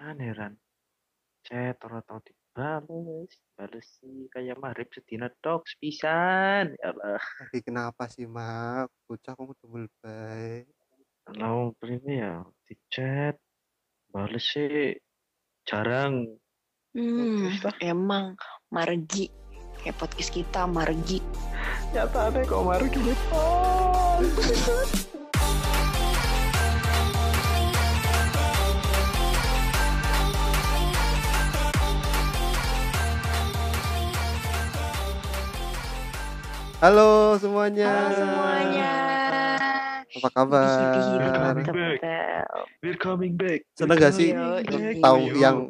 Heran heran. Chat ora tau dibales, bales sih kayak maghrib sedina tok pisan. Ya Allah. Lagi kenapa sih, Mak? Bocah kok double baik. Kalau ini ya di chat bales sih jarang. Hmm, lah. emang margi. Kayak podcast kita margi. Nyatane kok mari gini. Halo semuanya. Halo semuanya. Apa kabar? We're coming back. Seneng gak sih iya. tahu yang-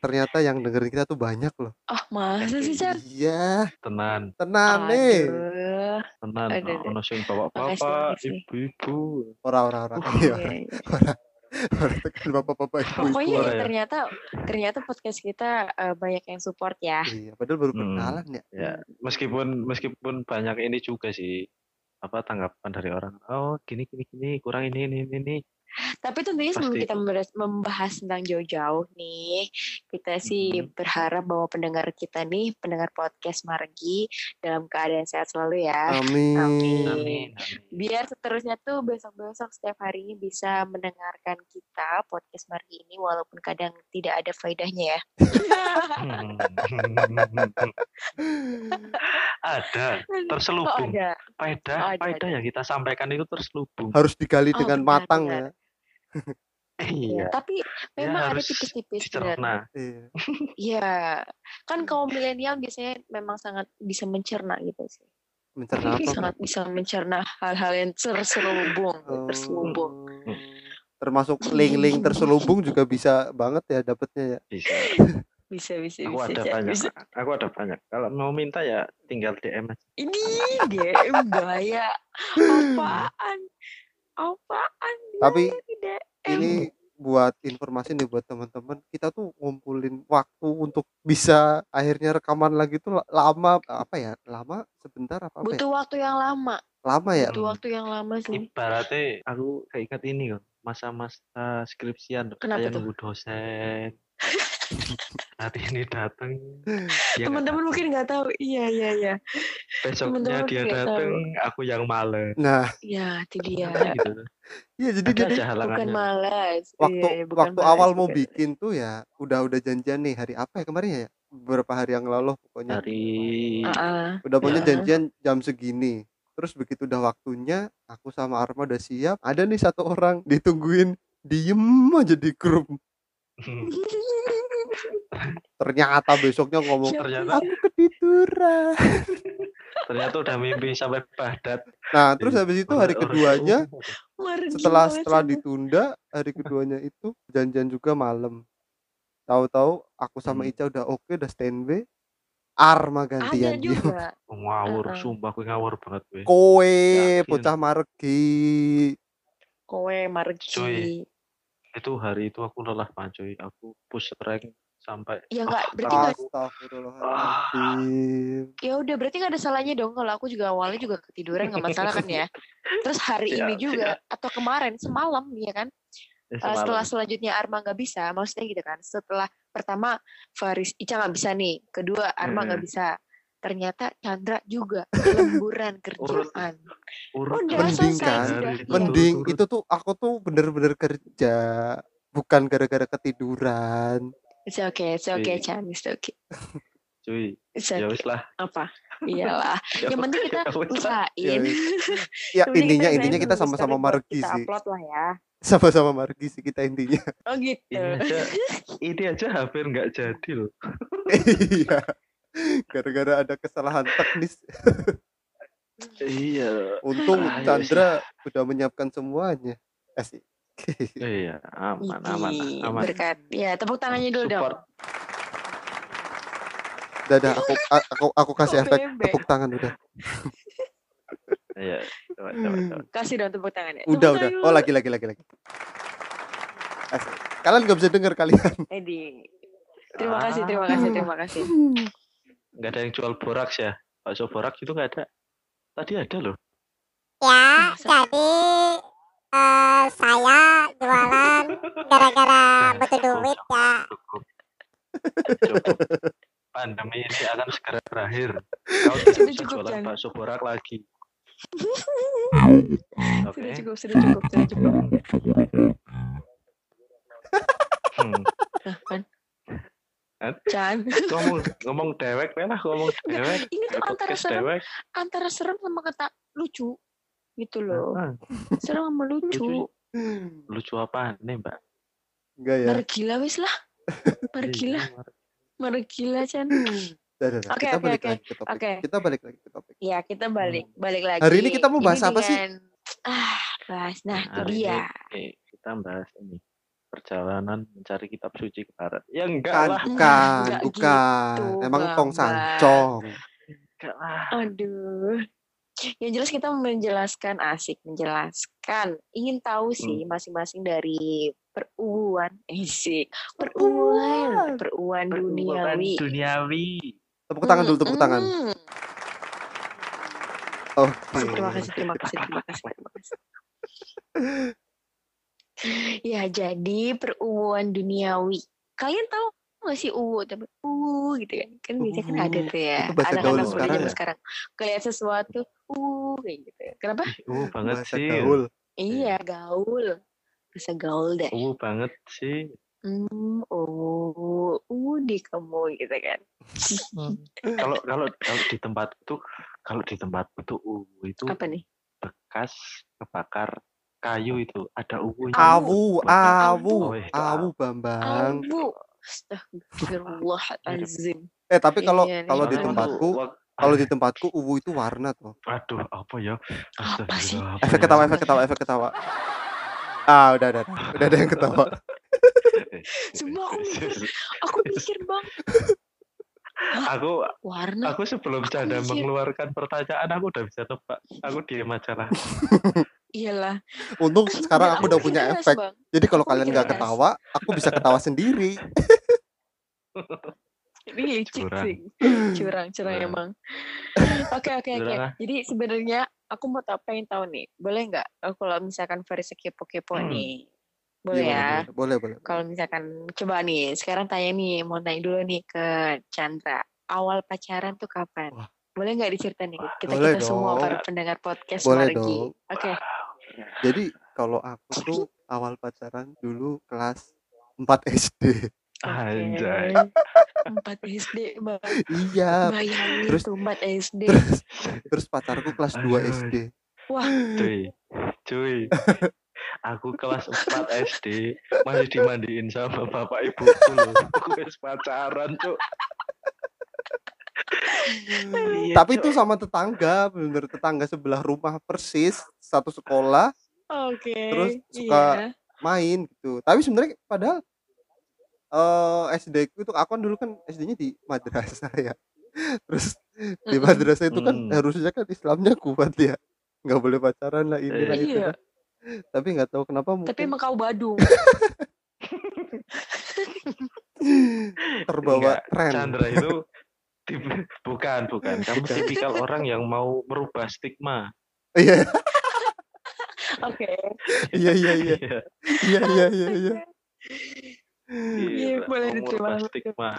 Ternyata yang dengerin kita tuh banyak loh. Oh, masa sih, Chan? Iya, tenan, tenang nih. Aduh. tenan. Ono sing bapak-bapak, makasih. ibu-ibu. Orang-orang Oh, iya, iya, orang tekan bapak-bapak. Pokoknya ya. ternyata ternyata podcast kita eh, banyak yang support ya. Iya, padahal baru Hmm. perkenalan ya. Ya, meskipun meskipun banyak ini juga sih apa tanggapan dari orang. Oh, gini gini gini, kurang ini ini ini. Tapi tentunya sebelum Pasti. kita membahas, tentang jauh-jauh nih, kita sih Mhm. berharap bahwa pendengar kita nih, pendengar podcast Margi dalam keadaan sehat selalu ya. Amin. Amin. Amin. amin. Biar seterusnya tuh besok-besok setiap harinya bisa mendengarkan kita podcast Margi ini walaupun kadang tidak ada faedahnya ya. ada oh terselubung ada. faedah Oh, ada, faedah yang kita sampaikan itu terselubung Harus digali Oh, dengan benar, matang benar. ya. Iya. Tapi Ya, memang ada harus tipis-tipis benar. Iya. Iya, kan kaum milenial biasanya memang sangat bisa mencerna gitu sih. Mencerna apa? sangat bisa mencerna hal-hal yang terselubung, Oh. terselubung. Termasuk link-link terselubung juga bisa banget ya dapetnya ya. bisa Bisa, bisa, aku bisa. ada Cak. banyak bisa. aku ada banyak kalau mau minta ya tinggal DM aja Ini DM gaya. Apaan? Apaan? Tapi Ini DM. ini buat informasi nih buat teman-teman kita tuh ngumpulin waktu untuk bisa akhirnya rekaman lagi tuh la- lama apa ya lama sebentar apa, apa ya butuh waktu yang lama. lama ya Butuh waktu yang lama sih. ibaratnya aku keinget ini kan masa-masa skripsian Kenapa kayak tuh? nunggu dosen hari ini datang nggak Teman-teman mungkin nggak tahu. Iya, iya, iya. besoknya dia datang aku yang males. Nah. Ya, itu dia. gitu. Iya jadi ada jadi Bukan waktu Iya, bukan waktu malas, awal mau bikin tuh ya udah udah janjian nih hari apa ya kemarin ya? Beberapa hari yang lalu pokoknya. Ah. udah pokoknya Ya. janjian jam segini. Terus begitu udah waktunya aku sama Arma udah siap. Ada nih satu orang ditungguin. Diem aja di grup ternyata besoknya ngomong ternyata aku ketiduran ternyata udah mimpi sampai padat nah terus habis itu hari keduanya setelah setelah ditunda hari keduanya itu janjian juga malam tahu-tahu aku sama Hmm. Ica udah oke udah standby Arma ada gantian diem juga. ngawur Uh-uh. sumpah gue ngawur banget gue kowe bocah margi Kowe Margi. Cuy. Itu hari itu aku lelah cuy aku push rank sampai Ya enggak, Ah, berarti nggak Astagfirullahaladzim ya udah berarti nggak ada salahnya dong kalau aku juga awalnya juga ketiduran nggak masalah kan ya. Terus hari Siap, ini juga atau kemarin semalam ya kan. Eh, semalam. setelah selanjutnya Arma nggak bisa, maksudnya gitu kan. Setelah pertama Faris Ica nggak bisa nih, kedua Arma nggak Hmm. bisa. Ternyata Chandra juga lemburan kerjaan. urut Udah Mending selesai kan? sudah. Hari Iya. mending Turut-turut. itu tuh aku tuh bener-bener kerja bukan gara-gara ketiduran It's okay, it's okay, Iya. Chan, it's okay. cuy It's ya okay. wis lah Apa? Iyalah. Ya Yang penting kita ya usahain. ya Yang ya penting intinya intinya kita sama-sama margi kita sih upload lah ya. sama-sama margi sih kita intinya Oh gitu. ini aja ini aja hampir nggak jadi loh iya gara-gara ada kesalahan teknis. Iya. Untung wis Chandra udah menyiapkan semuanya. Asik iya aman aman aman. Berkat. Ya, tepuk tangannya dulu dong. support. Dadah aku aku aku kasih efek tepuk tangan udah. Iya coba coba coba. Kasih dong tepuk tangannya. udah Tepuk udah. tangan oh lagi lagi lagi lagi. Asik. kalian nggak bisa dengar kalian. Edi. Terima kasih, terima kasih, terima kasih. nggak ada yang jual boraks ya bakso boraks itu nggak ada tadi ada loh Ya, Masa? jadi Eh, saya jualan gara-gara Nah, butuh cukup, duit ya. cukup. Cukup. Pandemi ini akan segera berakhir. Kau tidak bisa jualan Jan. bakso borak lagi. Oke. Sudah cukup, sudah cukup, sudah cukup. Hmm. Nah, kan. Kan? Chan, Ngomong ngomong dewek lah, ngomong dewek. ini tuh antara serem, dewek. antara serem sama kata lucu gitu loh. Ah, Serem sama lucu. Lucu. lucu apa nih, Mbak? Enggak ya. Mergila wis lah. Mergila, Iya, mergila Chan. Oke, kita oke, balik oke. lagi ke topik. Oke. Kita balik lagi ke topik. Ya, kita balik, balik lagi. Hmm. Hari ini kita mau bahas apa sih? dengan- Ah, bahas. Nah, itu hari dia. ini kita bahas ini perjalanan mencari kitab suci ke barat. Ya enggak Kan, lah, bukan, Enggak bukan. gitu, Emang tong sancong. enggak lah. Aduh. Yang jelas kita menjelaskan asik, menjelaskan. Ingin tahu sih masing-masing dari peruan, asik, peruan, peruan Perbuatan duniawi. duniawi. Tepuk tangan dulu, tepuk tangan. Mm, Oh, Terima kasih, terima kasih, terima kasih, terima kasih. Ya, jadi peruan duniawi. Kalian tahu nggak sih uwu tapi uwu gitu kan kan biasanya kan ada Uwu. tuh ya anak-anak muda zaman ya? sekarang ngeliat sesuatu uwu kayak gitu ya. kenapa Uh banget bahasa sih. gaul. iya gaul bisa gaul deh Uh banget sih. Hmm, oh, uh, di kamu gitu kan. Kalau kalau kalau di tempat itu kalau di tempat itu uh itu Apa nih? bekas kebakar kayu itu ada uhunya. Awu, awu, Oh, itu awu Bambang. Abu. Astagfirullahalazim. Eh, tapi kalau Iya kalau di Awu. tempatku, kalau di tempatku uwu itu warna tuh. Aduh, apa ya? Apa sih? Astagfirullah, Efek ketawa, efek ketawa, efek ketawa. Ah, udah, udah, udah, ada yang ketawa. Sumpah aku mikir, aku mikir bang, aku warna. aku sebelum Aku Canda mengeluarkan pertanyaan aku udah bisa tebak. Aku diam aja lah. Iyalah. Untung sekarang aku Dan udah punya efek. Bang. Jadi kalau Aku kalian nggak ketawa, aku bisa ketawa sendiri. Ini licik Curang. sih. Curang, curang Curang. emang. Oke, oke, oke. Jadi sebenarnya aku mau tahu pengen tahu nih. Boleh nggak eh, kalau misalkan versi kepo-kepo Hmm. nih? Boleh Iya, ya? Boleh, boleh. Kalau misalkan coba nih, sekarang tanya nih, mau tanya dulu nih ke Chandra. Awal pacaran tuh kapan? Wah. Boleh nggak diceritain nih kita Boleh kita semua dong. para pendengar podcast Boleh Margi. dong. Oke. Jadi kalau aku tuh awal pacaran dulu kelas 4 SD. Anjay. Empat SD, Bang. Iya. Bayangin terus- tuh empat SD. Terus terus pacarku kelas 2 Aduh. SD. Wah, Cuy. Cuy. Aku kelas 4 SD masih dimandiin sama bapak ibuku loh. Aku pacaran, Cuk. Iya, Tapi itu sama tetangga, bener tetangga sebelah rumah persis, satu sekolah, oke. Terus suka Iya. main gitu. Tapi sebenarnya padahal eh SD itu aku kan dulu kan SD-nya di madrasah ya. Terus di madrasah itu kan Mm. harusnya kan Islamnya kuat ya. nggak boleh pacaran lah ini lah itu Iya. lah. Tapi nggak tahu kenapa Tapi mungkin emang kau Badung. terbawa Enggak, tren. Chandra itu tipe- bukan, bukan. Kamu tipikal orang yang mau merubah stigma. Iya, Oke. iya, iya, iya, Iya, iya, iya, iya, iya. Iya, gila, boleh diterima. stigma.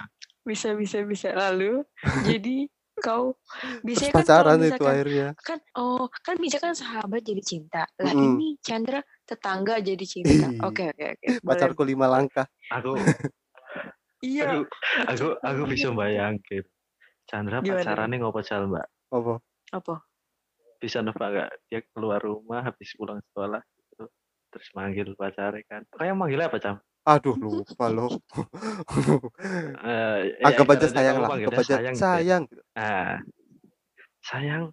Bisa, bisa, bisa. Lalu, jadi kau Terus biasanya kan kalau pacaran itu akhirnya. kan oh kan bisa kan sahabat jadi cinta lah Mm-mm. ini Chandra tetangga jadi cinta oke oke oke Pacarku lima langkah. Aku, iya aku, aku, aku bisa bayangin. Chandra Gimana? pacarannya ngopo jal mbak? Apa? apa Bisa nebak gak? Dia keluar rumah habis pulang sekolah gitu. Terus manggil pacarnya kan. Kayak manggilnya apa, Cam? Aduh lupa loh. Eh, ya, Anggap aja ibaratnya sayang kamu lah, panggilnya anggap aja sayang gitu ya. sayang. Ah, sayang,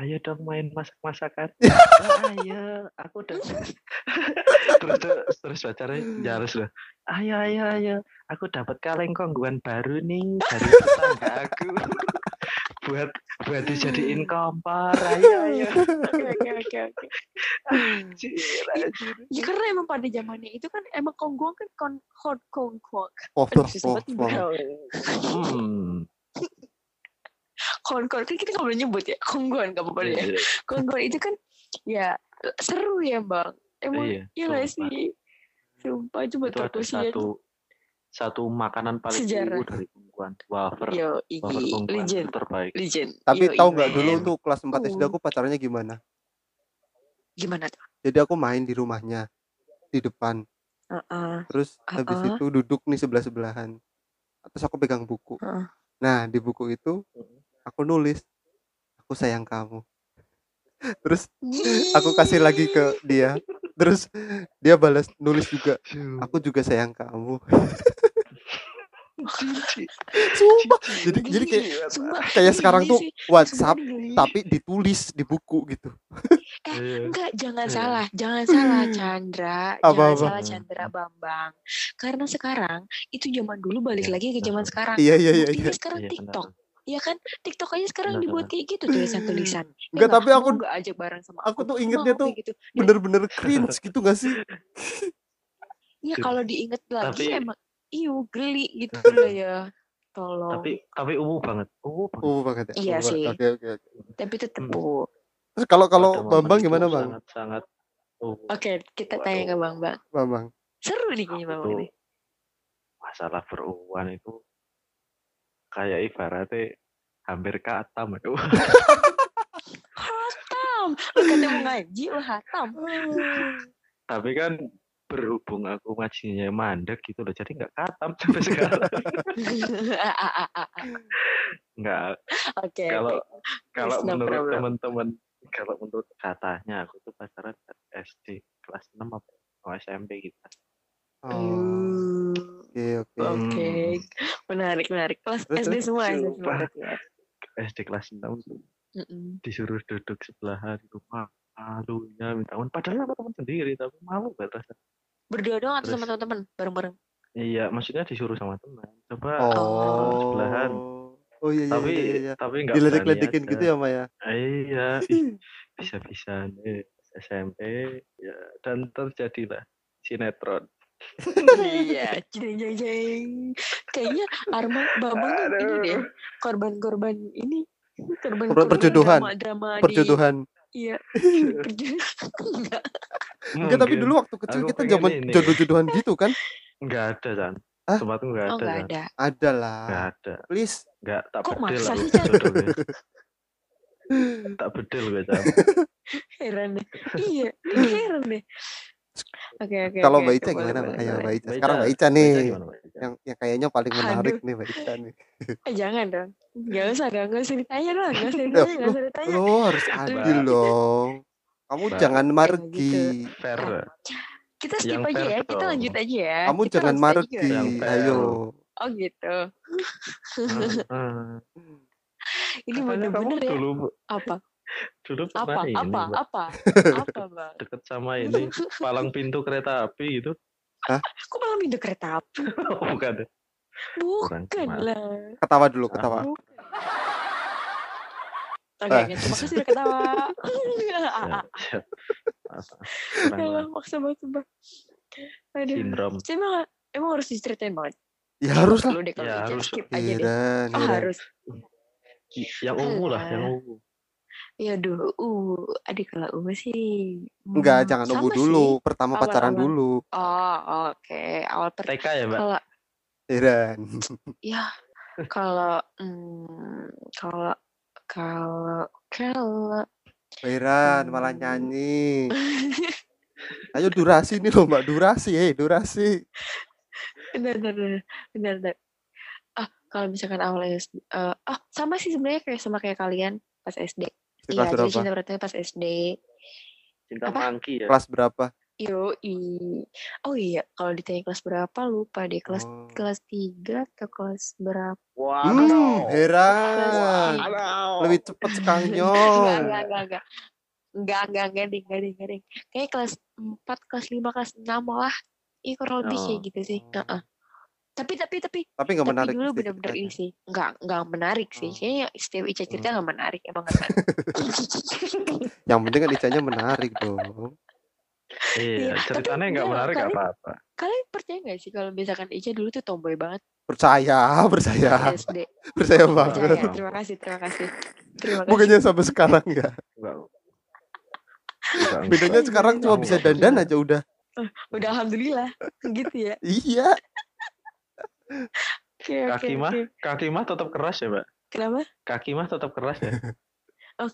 ayo dong main masak-masakan. "Oh, ayo, aku udah. terus terus, terus pacarnya jarus loh. Ayo, ayo, ayo, aku dapat kaleng kongguan baru nih dari tetangga aku. Buat buat dijadiin kompor. Ayo, ayo. oke oke oke anjir. ya karena emang pada zamannya itu kan emang kongguang kan kon hot kongguang Hmm. kon kon kan kita nggak boleh nyebut ya kongguan nggak apa-apa deh ya Iya, kongguan itu kan ya seru ya bang emang Iya, iya nggak sumpah. sih sumpah coba Itu ada satu satu makanan paling Sejarah. dari Bungkuan. Wafer. yo Wafer iki legend terbaik. legend Tapi Yoi, tahu nggak dulu tuh kelas 4 SD Uh. aku pacarannya gimana? gimana tuh Jadi aku main di rumahnya di depan. Heeh. Terus habis Heeh. itu duduk nih sebelah-sebelahan. Terus aku pegang buku. Heeh. Nah, di buku itu aku nulis aku sayang kamu. Terus aku kasih lagi ke dia. Terus dia balas nulis juga aku juga sayang kamu. Sumpah. Jadi jadi kayak Sumpah, kayak sekarang geli tuh sih. WhatsApp Sumpah ini geli. tapi ditulis di buku gitu. Iya. Enggak, jangan Iya. salah, jangan salah Chandra, Apa, jangan apa? salah Chandra Bambang. Karena sekarang itu zaman dulu balik Iya, lagi ke zaman sekarang. Iya iya iya. Iya. sekarang Iya, TikTok, benar. ya kan? TikTok aja sekarang Benar, dibuat kayak gitu tulisan-tulisan. Enggak, nggak? tapi aku- Mau nggak ajak bareng sama aku aku. tuh ingetnya tuh gitu. Dan Bener-bener cringe gitu gak sih? ya kalau diinget lagi Tapi- emang iyo geli gitu loh ya. Tolong. Tapi tapi ungu banget. Ungu banget. Oh banget ya. Iya sih. Oke oke oke. Tapi tetep Hmm. Bu. Terus kalau kalau Bambang gimana Bang? Sangat-sangat ungu. Oke, kita Waduh. tanya ke Bang Bang. Bambang. Seru nih kayaknya Bang Itu ini. masalah berunguan itu kayak ibaratnya hampir katam itu. Hatam. Lu katanya mau ngaji, lu hatam. Tapi kan berhubung aku ngajinya mandek gitu loh, jadi nggak katam sampai sekarang. Nggak. Oke. Kalau oke. kalau no menurut teman-teman, kalau menurut katanya aku tuh pacaran SD kelas 6 apa oh, SMP gitu. Oh, Hmm, oke oke. Oke, menarik menarik. Kelas SD semua, ya. SD kelas 6 tuh Mm-mm. disuruh duduk sebelahan itu malunya minta ampun padahal sama teman sendiri tapi malu banget rasanya. Berdua doang atau Terus- sama teman-teman bareng-bareng? Iya, maksudnya disuruh sama teman. Coba Oh. sebelahan. Oh iya iya tapi iya iya. iya. tapi nggak Diledek-ledekin gitu ya Maya. Iya, ih, bisa-bisa nih SMP ya dan terjadilah sinetron. iya, jeng jeng jeng. Kayaknya Arman Bambang ini deh, korban-korban ini. Korban Korban perjodohan. Drama, drama Perjodohan. Di, iya. Enggak. Enggak tapi dulu waktu kecil Aku kita zaman jodoh-jodohan gitu kan? nggak ada kan? Hah? Sumpah tuh nggak Oh, ada. enggak Kan? ada. Ada lah. Nggak ada. Please. Nggak tak Kok bedil maksa aku sih, Chan? jodohnya. tak bedil gue Chan. Heran deh. Iya, heran deh. Oke, oke. Kalau oke, Mbak Ica gimana? boleh, Mbak? Ayo. Mbak Ica. Sekarang Mbak Ica nih. Ica gimana, Mbak Ica? Yang yang kayaknya paling menarik Aduh. nih Mbak Ica nih. Eh, jangan dong. Gak usah dong, gak usah ditanya dong, gak usah ditanya, gak usah ditanya. Lo harus adil dong. Kamu Mbak. jangan gitu. margi. Fair. Kita skip Yang aja fair ya, kita dong. lanjut aja ya. Kamu Kita jangan margi. Ayo. Oh gitu. Ini bener-bener ya. dulu Apa? Dulu Apa? pernah ini Apa? Mbak, Apa? Apa, Bang? deket sama ini palang pintu kereta api gitu. Kok malah pintu kereta api? Oh, bukan. Bukan gimana. lah. Ketawa dulu, ketawa. Bukan. Oke, Ah. oke, terima kasih udah ketawa. Ya, Ya, maksa banget, sumpah. Aduh. Sindrom. Saya emang, emang harus diceritain banget. Ya harus lah. Ya, harus. skip aja deh. Heran, Oh, harus. Yang ungu lah, yang Alah. ungu. Ya aduh, uh, adik kalau ungu sih. Enggak, hmm, jangan sama nunggu sih. dulu. Pertama Awal-awal. pacaran dulu. Oh, oke. Awal per TK ya, Mbak? kalau Heran. ya kalau hmm, kalau kalau kalau Heran, malah Hmm. nyanyi. Ayo durasi nih loh Mbak, durasi, eh durasi. benar benar benar benar. Ah, kalau misalkan awal SD, eh, ah sama sih sebenarnya kayak sama kayak kalian pas SD. Di Iya, kelas jadi berapa? cinta pertama pas SD. Cinta Apa? mangki ya. Kelas berapa? Yo, Oh iya, kalau ditanya kelas berapa lupa deh. Kelas Oh. kelas 3 atau kelas berapa? Hmm, heran. Waduh. Lebih cepet sekali Enggak, nyong. enggak, enggak, enggak. Enggak, enggak, enggak, ding, enggak, ding, enggak, ding. Kayak kelas 4, kelas 5, kelas 6 lah. Iya, kurang lebih kayak Oh. gitu sih. Heeh. Tapi, tapi, tapi, Tapi nggak tapi menarik dulu bener-bener ini sih. Enggak, enggak menarik sih. Oh. Kayaknya setiap Ica cerita enggak menarik. Emang enggak menarik. Yang penting kan Icanya menarik dong. Iya, Iya, ceritanya nggak enggak, menarik kalian- apa-apa. Kalian percaya nggak sih kalau misalkan Ica dulu tuh tomboy banget Percaya, percaya, pas SD? percaya Percaya. banget. Terima kasih, terima kasih. Terima kasih. Bukannya sampai sekarang ya. Enggak. Enggak, bedanya sekarang cuma bisa nggak dandan aja udah Udah alhamdulillah gitu ya. iya Oke Kaki mah, oke. kaki mah tetap keras ya, Mbak. Kenapa? Kaki mah tetap keras ya. Oh,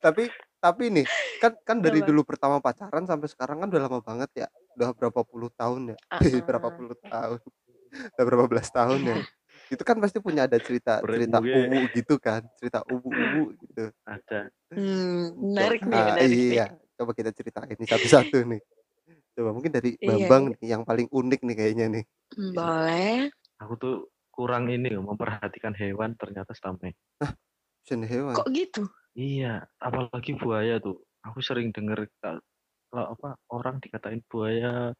tapi tapi nih kan kan dari dulu pertama pacaran sampai sekarang kan udah lama banget ya udah berapa puluh tahun ya Eh, berapa Ah. puluh tahun udah berapa belas tahun ya itu kan pasti punya ada cerita cerita Berenbuge. uwu gitu kan cerita uwu uwu gitu Ada. Hmm, menarik nih, Ah, menarik nih. iya coba kita ceritain ini satu-satu nih coba mungkin dari Iya, Bambang nih yang paling unik nih kayaknya nih Hmm, Boleh. Aku tuh kurang ini loh, memperhatikan hewan ternyata ini. Sen hewan Kok gitu? Iya, apalagi buaya tuh. Aku sering denger ka- kalau apa orang dikatain buaya,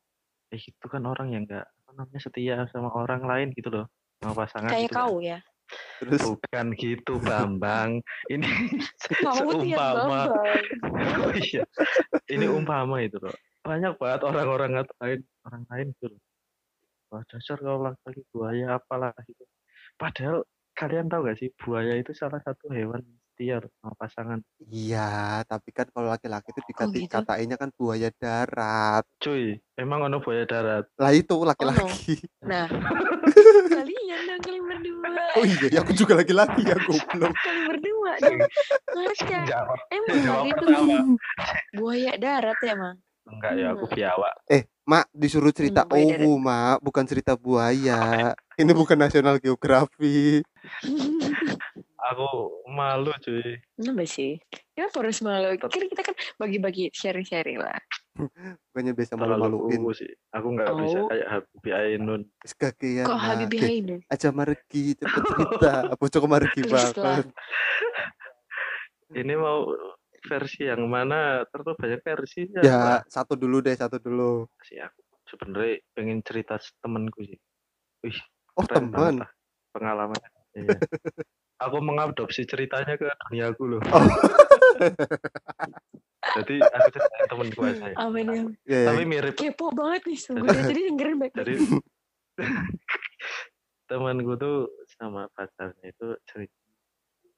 eh itu kan orang yang enggak apa namanya setia sama orang lain gitu loh, sama pasangan Kayak gitu kan. kau ya. terus Bukan gitu Bambang. Ini seumpama. bambang. Oh iya. Ini umpama itu loh. Banyak banget orang-orang ngatain orang lain gitu loh. Wah, dasar kau laki buaya apalah gitu. Padahal kalian tahu gak sih buaya itu salah satu hewan setia loh sama pasangan. iya tapi kan kalau laki-laki itu dikati gitu? katainya kan buaya darat Cuy, emang ono buaya darat. lah itu laki-laki Nah, kalian dong kalian berdua. oh iya ya aku juga laki-laki ya goblok Kalian berdua dong. Jawab. Emang Jawab itu pertama. buaya darat ya, Mang? Enggak ya, aku Hmm. biawak. eh mak disuruh cerita buaya darat. uwu mak bukan cerita buaya ini bukan National Geography Aku malu cuy. Kenapa sih? Kenapa harus malu? Kan kita kan bagi-bagi sharing-sharing lah. bukannya biasa malu-maluin sih. Aku nggak bisa Oh. kayak Habibie Ainun. Kakean Kok Habibie Ge, Ainun? aja margi cepet cerita bocok margi banget Ini mau versi yang mana? Terus banyak versinya. ya Lah, satu dulu deh satu dulu sih aku sebenarnya pengen cerita temenku sih. Wih, oh teman lah pengalamannya. Iya. aku mengadopsi ceritanya ke duniaku loh. Oh. Jadi aku ceritain temenku aja. ya. Nih? ya, ya. Tapi mirip Kepo banget nih. Sungguh tadi dengerin baik. dari temanku tuh sama pacarnya itu cerita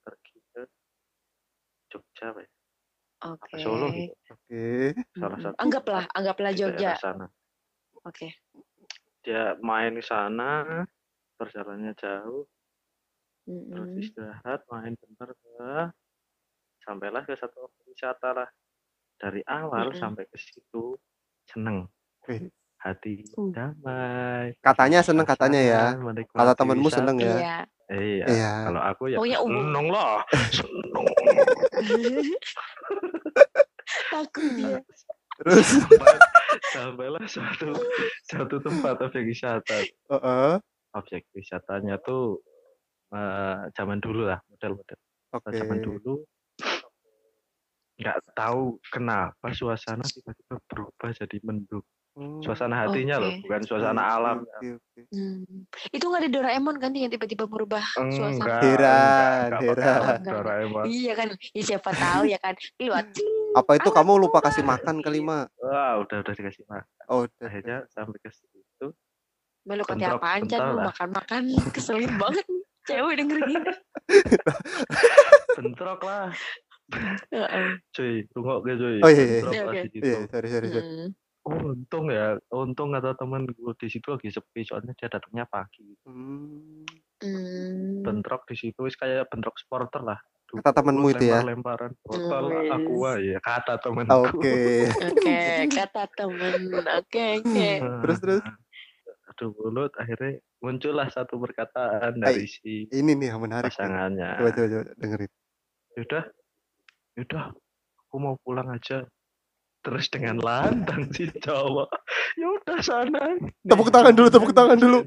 pergi ke Jogja apa? Oke. Apa Solo gitu. oke Salah Mm-mm. satu Anggaplah, anggaplah di daerah Jogja. sana. Oke. Dia main di sana, perjalanannya jauh, terus Mm-mm. istirahat, main bentar, bah. sampailah ke satu objek wisata lah. Dari awal Mm-mm. sampai ke situ seneng, Wih, hati Uh. damai. Katanya seneng katanya ya. Kata temenmu seneng ya. Iya. Iya, Iya. kalau aku ya Pokoknya umum. seneng lah, seneng. Takut dia. terus Sampai, sampailah suatu satu tempat objek wisata. Heeh, Objek wisatanya tuh eh, zaman dulu lah, model-model oke zaman dulu. Nggak tahu kenapa suasana tiba-tiba berubah jadi mendung. Hmm, Suasana hatinya loh, Oke. bukan suasana oke, alam. oke. Hmm. Itu nggak ada Doraemon kan yang tiba-tiba berubah suasana? Enggak, Heran, enggak, enggak pakai heran. Enggak. Doraemon. Iya kan, ya siapa tahu ya kan. Cing, apa itu kamu lupa kasih makan kali mak Wah, udah udah dikasih makan. oh udah Akhirnya sampai ke situ. Melu kata Bentrok apaan Chan bentar lu makan-makan keselin banget nih. Cewek denger gini. Bentrok lah. Heeh. Cuy, tunggu ke cuy. Oh, iya, iya. Bentrok situ. iya sorry sorry sorry Mm. untung ya untung kata teman gue di situ lagi sepi soalnya dia datangnya pagi Hmm, bentrok di situ wis kayak bentrok supporter lah Kata temenmu itu ya? lemparan botol Wis. aku ya kata temanku oke Oke, kata temen. Oke, oke. Terus, terus? aduh mulut akhirnya muncullah satu perkataan dari si ini nih yang menarik pasangannya coba coba coba dengerin yaudah yaudah aku mau pulang aja terus dengan lantang si cowok yaudah sana Tepuk tangan dulu, tepuk tangan dulu.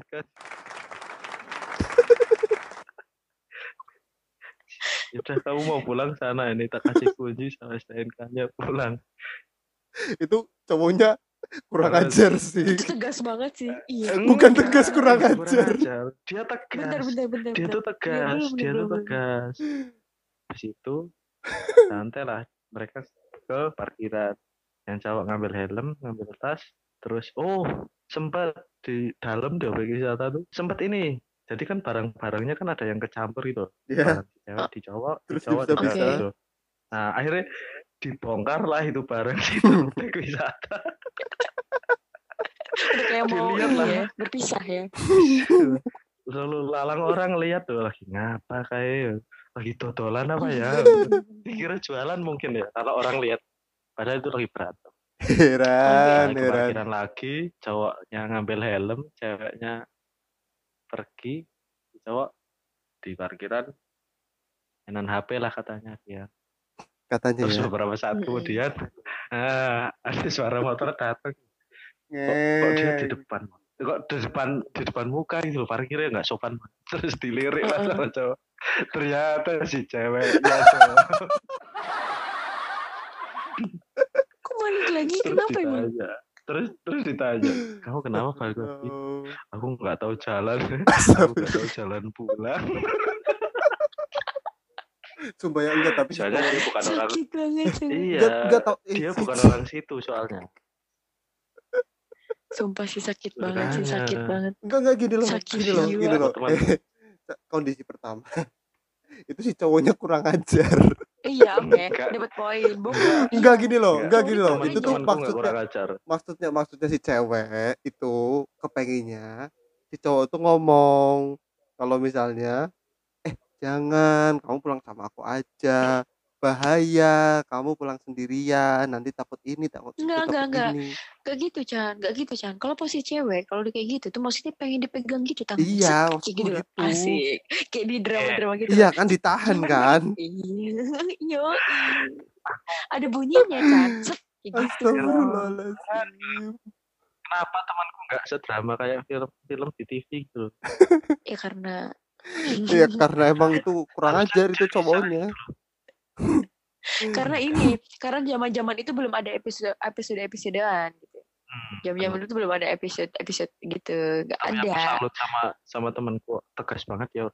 Yaudah kamu mau pulang sana ini tak kasih kunci sama STNK-nya pulang. itu cowoknya kurang Terus. ajar sih Itu tegas banget sih. Iya. Bukan Enggak, tegas, kurang kurang ajar. ajar. Dia tegas. Bentar, bentar, bentar. Dia bentar. tuh tegas, bener, dia bener, tuh bener. tegas. Di situ santai lah mereka ke parkiran. Yang cowok ngambil helm, ngambil tas, terus oh sempat di dalam di objek wisata tuh sempat ini. Jadi kan barang-barangnya kan ada yang kecampur gitu. Iya. Barang di di cowok, di Terus cowok di cewek gitu. Nah, akhirnya dibongkar lah itu bareng situ objek wisata. Udah kayak mau Dilihat ini lah. ya, berpisah ya. Lalu lalang orang lihat tuh lagi ngapa kayak lagi dodolan apa ya? Dikira jualan mungkin ya kalau orang lihat. Padahal itu lagi berantem. Heran, heran. parkiran lagi, cowoknya ngambil helm, ceweknya pergi, cowok di parkiran mainan HP lah katanya dia. Katanya Terus ya. beberapa saat Mm-mm. kemudian ah, ada suara motor datang. Kok, kok dia di depan? Kok di depan di depan muka gitu loh, parkirnya nggak sopan. Terus dilirik lah sama cowok. Ternyata si ceweknya cowok. Balik lagi? Terus Kenapa emang? ditanya. Terus terus ditanya, kamu kenapa balik lagi? Aku nggak tahu jalan. Aku nggak tahu jalan pulang. Sumpah ya enggak tapi Soalnya dia bukan orang. Banget sih. Iya. enggak enggak tahu eh, Dia bukan orang situ soalnya. Sumpah sih sakit banget sih, sakit Makanya. banget. enggak enggak gini loh Sakit gini loh gini loh. Eh, kondisi pertama itu si cowoknya kurang ajar Iya, oke, Enggak. dapat poin. Bukan. enggak gini loh enggak gini loh itu tuh maksudnya maksudnya maksudnya si cewek itu kepenginnya si cowok tuh ngomong kalau misalnya eh jangan kamu pulang sama aku aja bahaya kamu pulang sendirian nanti takut ini takut itu Enggak, takut enggak, enggak. ini Gak gitu, Chan. Gak gitu, Chan. Kalau posisi cewek, kalau dia kayak gitu, tuh maksudnya pengen dipegang gitu tangan. iya Kayak maksudku gitu loh. gitu Asik. Kayak di drama-drama gitu. iya kan ditahan kan Iya. Ada bunyinya, Chan. Set. Kayak gitu. Astagfirullahaladzim Kenapa temanku nggak sedrama kayak film-film di TV gitu? Ya karena Iya karena emang itu kurang ajar itu cowoknya karena ini karena zaman-zaman itu belum ada episode episode episodean gitu. Hmm, Jam-jam itu belum ada episode episode gitu. Gak Tapi aku ada. salut sama sama temanku tegas banget ya.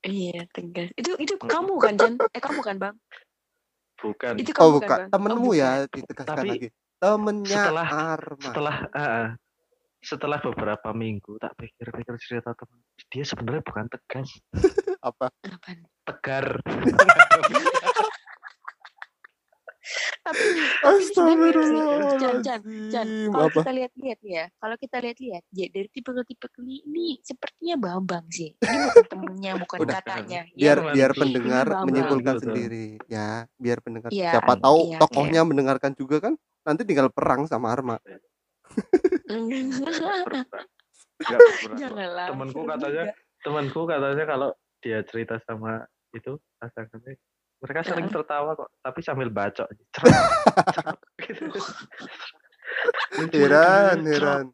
Iya, tegas. Itu itu kamu kan, Jan? Eh kamu kan, Bang? Bukan. Itu kamu oh kan, bukan Bang? temenmu oh, ya ditegaskan Tapi lagi temennya setelah- Arma Setelah ah, ah, setelah beberapa minggu tak pikir-pikir cerita teman dia sebenarnya bukan tegas, apa Apaan? tegar. Tapi Astagfirullahaladzim kalau apa kita lihat-lihat ya, kalau kita lihat-lihat, ya dari tipe-tipe ini, ini sepertinya Bambang sih. Ini bukan temennya, bukan Udah. katanya. biar ya. Biar pendengar Bambang. menyimpulkan sendiri ya biar pendengar Iya, siapa tahu iya, tokohnya mendengarkan juga kan nanti tinggal perang sama Arma. Janganlah. Temanku katanya, temanku katanya kalau dia cerita sama itu pasangannya mereka sering tertawa kok, tapi sambil bacok. Cerot, gitu. Heran heran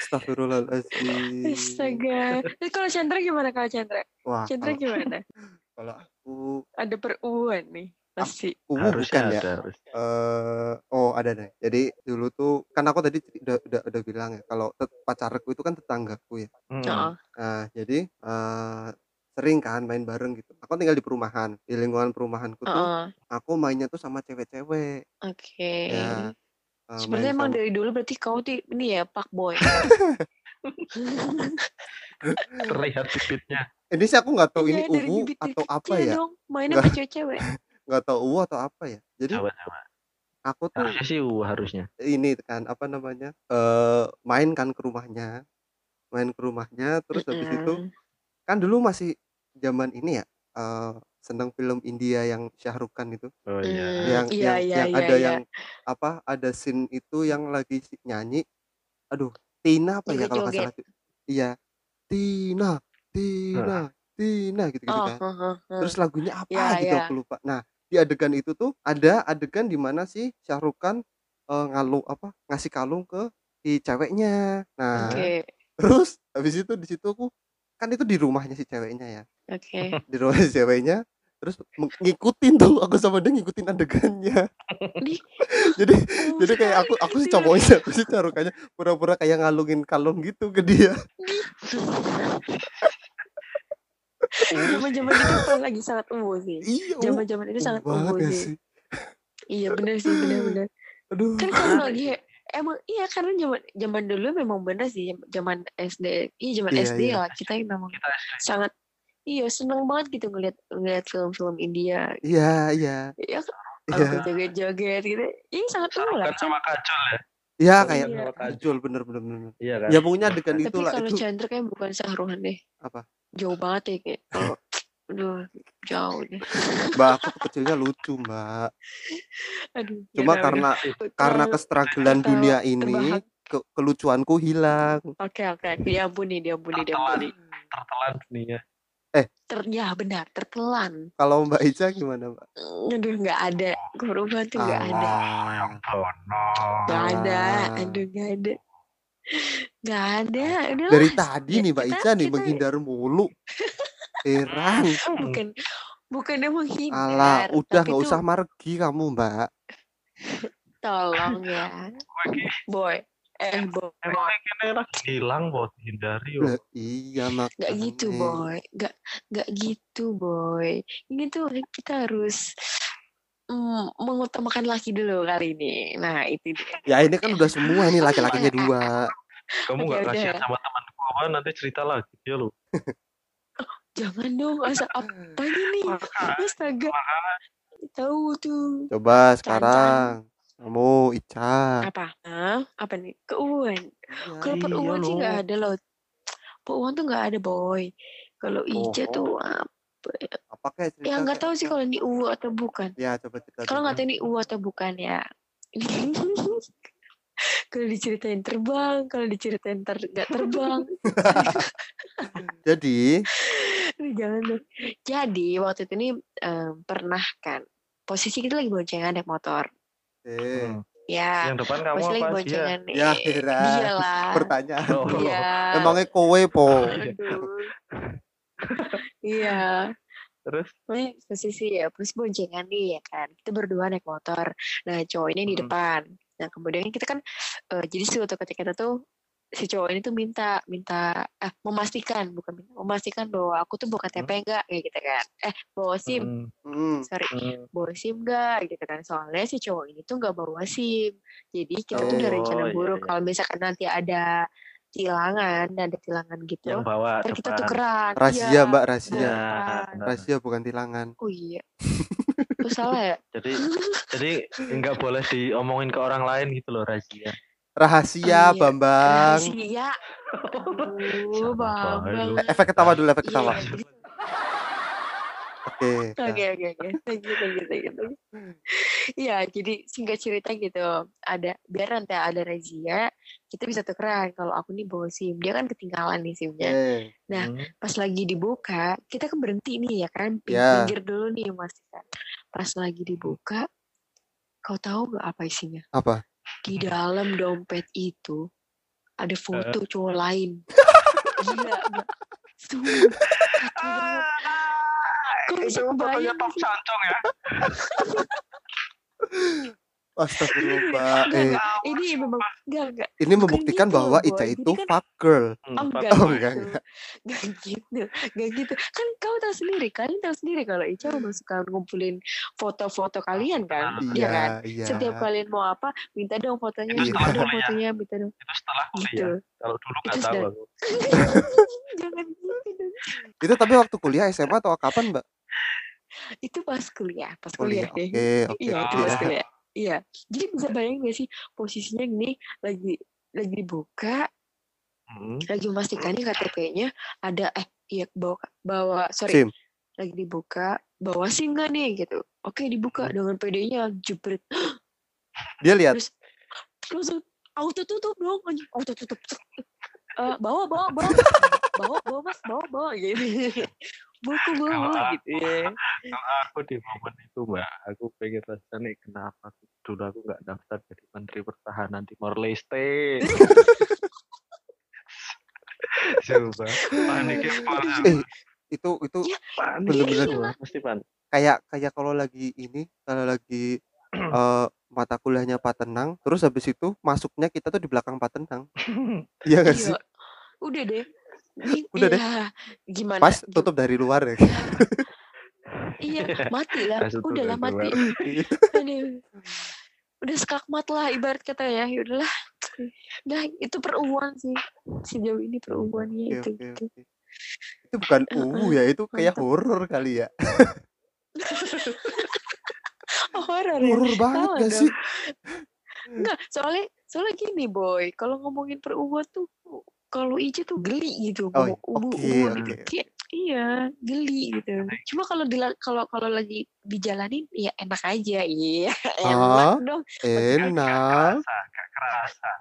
Astagfirullahaladzim Astaga. Terus kalau Chandra gimana kalau Chandra? wah Chandra kalau, gimana? kalau aku Ada peruuan nih. Pasti. uh, Harusnya bukan ya ada. eh oh ada deh jadi dulu tuh kan aku tadi udah udah, udah bilang ya kalau pacarku itu kan tetanggaku ya Hmm. Heeh. Nah, jadi eh sering kan main bareng gitu. Aku tinggal di perumahan. Di lingkungan perumahanku tuh Heeh. aku mainnya tuh sama cewek-cewek. Oke. Ya, eh, Sebenarnya emang sama- dari dulu berarti kau tuh ini ya pak boy. Terlihat bibitnya. ini sih aku nggak tahu ini Iya, uwu bibit atau apa ya. dong. Mainnya sama cewek-cewek. Nggak tahu uwu atau apa ya. Jadi Coba-coba. aku tuh Harusnya sih uh, harusnya. ini kan apa namanya? eh main kan ke rumahnya. Main ke rumahnya terus habis itu kan dulu masih zaman ini ya. eh seneng film India yang Syahrukh Khan itu. Oh iya. yang iya, yang, iya, yang iya, ada iya. yang apa ada scene itu yang lagi nyanyi aduh Tina apa ya kalau nggak salah iya Tina Tina Tina gitu gitu Oh, kan heeh, heeh. terus lagunya apa Iya, gitu iya. aku lupa nah di adegan itu tuh ada adegan di mana si Syahrukh Khan eh, ngalung apa ngasih kalung ke si ceweknya nah Oke, terus habis itu di situ aku kan itu di rumahnya si ceweknya ya oke. di rumah si ceweknya terus ngikutin tuh aku sama dia ngikutin adegannya Di- jadi Oh, jadi kayak aku aku sih cowoknya aku sih carukanya pura-pura kayak ngalungin kalung gitu ke dia Zaman-zaman itu kan lagi sangat umum sih. iya Zaman-zaman itu sangat umum gak sih. sih Iya benar sih, benar-benar. aduh Kan kalau lagi emang iya karena zaman zaman dulu memang benar sih zaman SD iya zaman Iya, SD iya. lah kita memang Kita sangat iya seneng banget gitu ngeliat ngeliat film-film India. Iya iya. Ya iya. Kalau joget-joget gitu ini sangat Sarukan relate kan sama kajol ya. iya Sarukan kayak Iya. kajol bener bener bener. Iya kan? ya pokoknya adegan tapi itu lah kalau itu. Chandra kayak bukan Sahruhan deh. Apa? Jauh banget ya kayak. kalau aduh jauh deh. Mbak aku kecilnya lucu mbak. Aduh cuma ya, karena udah. karena terlalu dunia ini ke- kelucuanku hilang. Oke oke diampuni diampuni diampuni. Tertelan dunia. ter ya benar tertelan. Kalau mbak Ica gimana mbak? Aduh nggak ada. Korban tuh nggak ada? Nggak ada. Aduh nggak ada. Nggak ada. Udah dari lah. tadi Ya, nih mbak kita- Ica nih kita- menghindar mulu heran bukan bukannya menghindar Alah, udah nggak usah margi kamu mbak. Tolong ya. Gue boy eh boy. ini hilang buat hindari. Lah, iya makanya. nggak gitu boy. Nggak nggak gitu boy. Ini tuh kita harus mm, mengutamakan laki dulu kali ini. Nah itu dia. Ya ini kan udah semua nih laki-lakinya dua. Kamu nggak kasihan sama temanku apa nanti cerita lagi ya lu. jangan dong asa apa ini astaga tahu tuh. Coba sekarang. Kamu Ica. Apa? Hah? apa nih? Keuangan Iya, kalau per iya Uwan sih nggak ada loh. Per Uwan tuh nggak ada boy. Kalau Ica Oh. tuh apa ya? apa kayak cerita ya nggak tahu sih kalau ini U atau bukan. Ya coba cerita kalau nggak tahu ini U atau bukan ya. Kalau diceritain terbang kalau diceritain ter nggak terbang. Jadi jangan dong jadi waktu itu nih em, pernah kan posisi kita lagi boncengan naik motor eh, Hmm. ya Yang depan kamu posisi lagi apa sih ya? Ya, heran. dia lah pertanyaan Oh. iya emangnya kowe po iya Terus posisi ya, terus boncengan nih ya kan. Kita berdua naik motor. Nah cowok ini di Mm. depan. Nah kemudian kita kan, eh, jadi suatu ketika kita tuh si cowok ini tuh minta minta ah memastikan bukan minta memastikan bahwa aku tuh bukan TP enggak kayak gitu kan. Eh bawa SIM. Hmm, Hmm, sorry hmm. bawa SIM enggak gitu kan. Soalnya si cowok ini tuh nggak bawa SIM. Jadi kita tuh udah Oh, rencana iya, buruk. iya. kalau misalkan nanti ada tilangan ada tilangan gitu yang bawa ntar kita depan. tukeran. Rahasia Iya, mbak rahasia. Ya, depan. benar. rahasia bukan tilangan. Oh iya. Lu salah ya? Jadi jadi nggak boleh diomongin ke orang lain gitu loh rahasia. Rahasia Oh, iya. bambang Rahasia. Aduh, Sama Bambang. Eh, efek ketawa dulu efek Iya, ketawa iya. oke nah. Oke, oke, oke. Thank you, thank you, thank you, thank you. Iya, jadi singkat cerita gitu. Ada biar nanti ada razia, kita bisa tukeran. Kalau aku nih bawa SIM, dia kan ketinggalan nih SIM-nya. eh Nah, Hmm. Pas lagi dibuka, kita kan berhenti nih ya kan, Ping- Ya. pinggir dulu nih Mas. Pas lagi dibuka, kau tahu nggak apa isinya? apa Di dalam dompet itu ada foto cowok lain. Gila? Sumpah, banget. Kok bisa kebayang? Sancong ya. Astagfirullah eh. Ini memang enggak, enggak. ini membuktikan gitu, bahwa. Ica itu kan- fuck girl Hmm, Oh, enggak enggak, enggak. Enggak gitu. Enggak gitu. Kan kau tahu sendiri, kalian tahu sendiri kalau Ica memang suka ngumpulin foto-foto kalian kan? Iya iya kan? iya Setiap kalian mau apa, minta dong fotonya, Itu minta dong kuliah. fotonya, minta dong. Itu setelah Gitu. kuliah. Kalau dulu nggak tahu aku. Jangan gitu itu tapi waktu kuliah SMA atau kapan mbak Itu pas kuliah, pas kuliah kuliah, oke deh. oke Iya, itu pas kuliah. Iya. Jadi bisa bayangin gak sih posisinya gini lagi lagi dibuka Hmm. lagi memastikan nih KTP-nya ada eh iya bawa bawa sorry sim. lagi dibuka bawa SIM nggak nih gitu. Oke dibuka dengan PD-nya jebret dia lihat. Terus terus auto tutup dong auto tutup Eh, bawa bawa bawa bawa bawa mas. Bawa bawa gitu. Bawa kok bawa Kalau aku- gitu ya. Kalau aku di momen itu mbak, aku pengen rasanya kenapa dulu aku nggak daftar jadi Menteri Pertahanan Timor Leste. Coba paniknya parah. eh itu itu Ya, Panik bener-bener. itu, Mas. Pasti panik. kayak kayak kalau lagi ini kalau lagi eh, mata kuliahnya Pak Tenang terus habis itu masuknya kita tuh di belakang Pak Tenang iya gak sih iya udah deh Ini- Udah deh. iya. gimana pas tutup dari luar ya iya mati lah udahlah dari mati. Udah skakmat lah ibarat kata ya. Ya udahlah. Nah, itu peruan sih. Sejauh ini peruannya Oke, itu oke, gitu. oke. itu bukan UU ya itu kayak horor kali ya Horor ya? horor banget gak dong. sih Enggak, soalnya soalnya gini boy, kalau ngomongin perubuhan tuh kalau Ica tuh geli gitu, Oh, ngomong ubu oke, gitu. Kayak iya, geli gitu. Cuma kalau kalau kalau lagi dijalanin ya enak aja, iya, Ah, enak dong. enak kerasa gak kerasa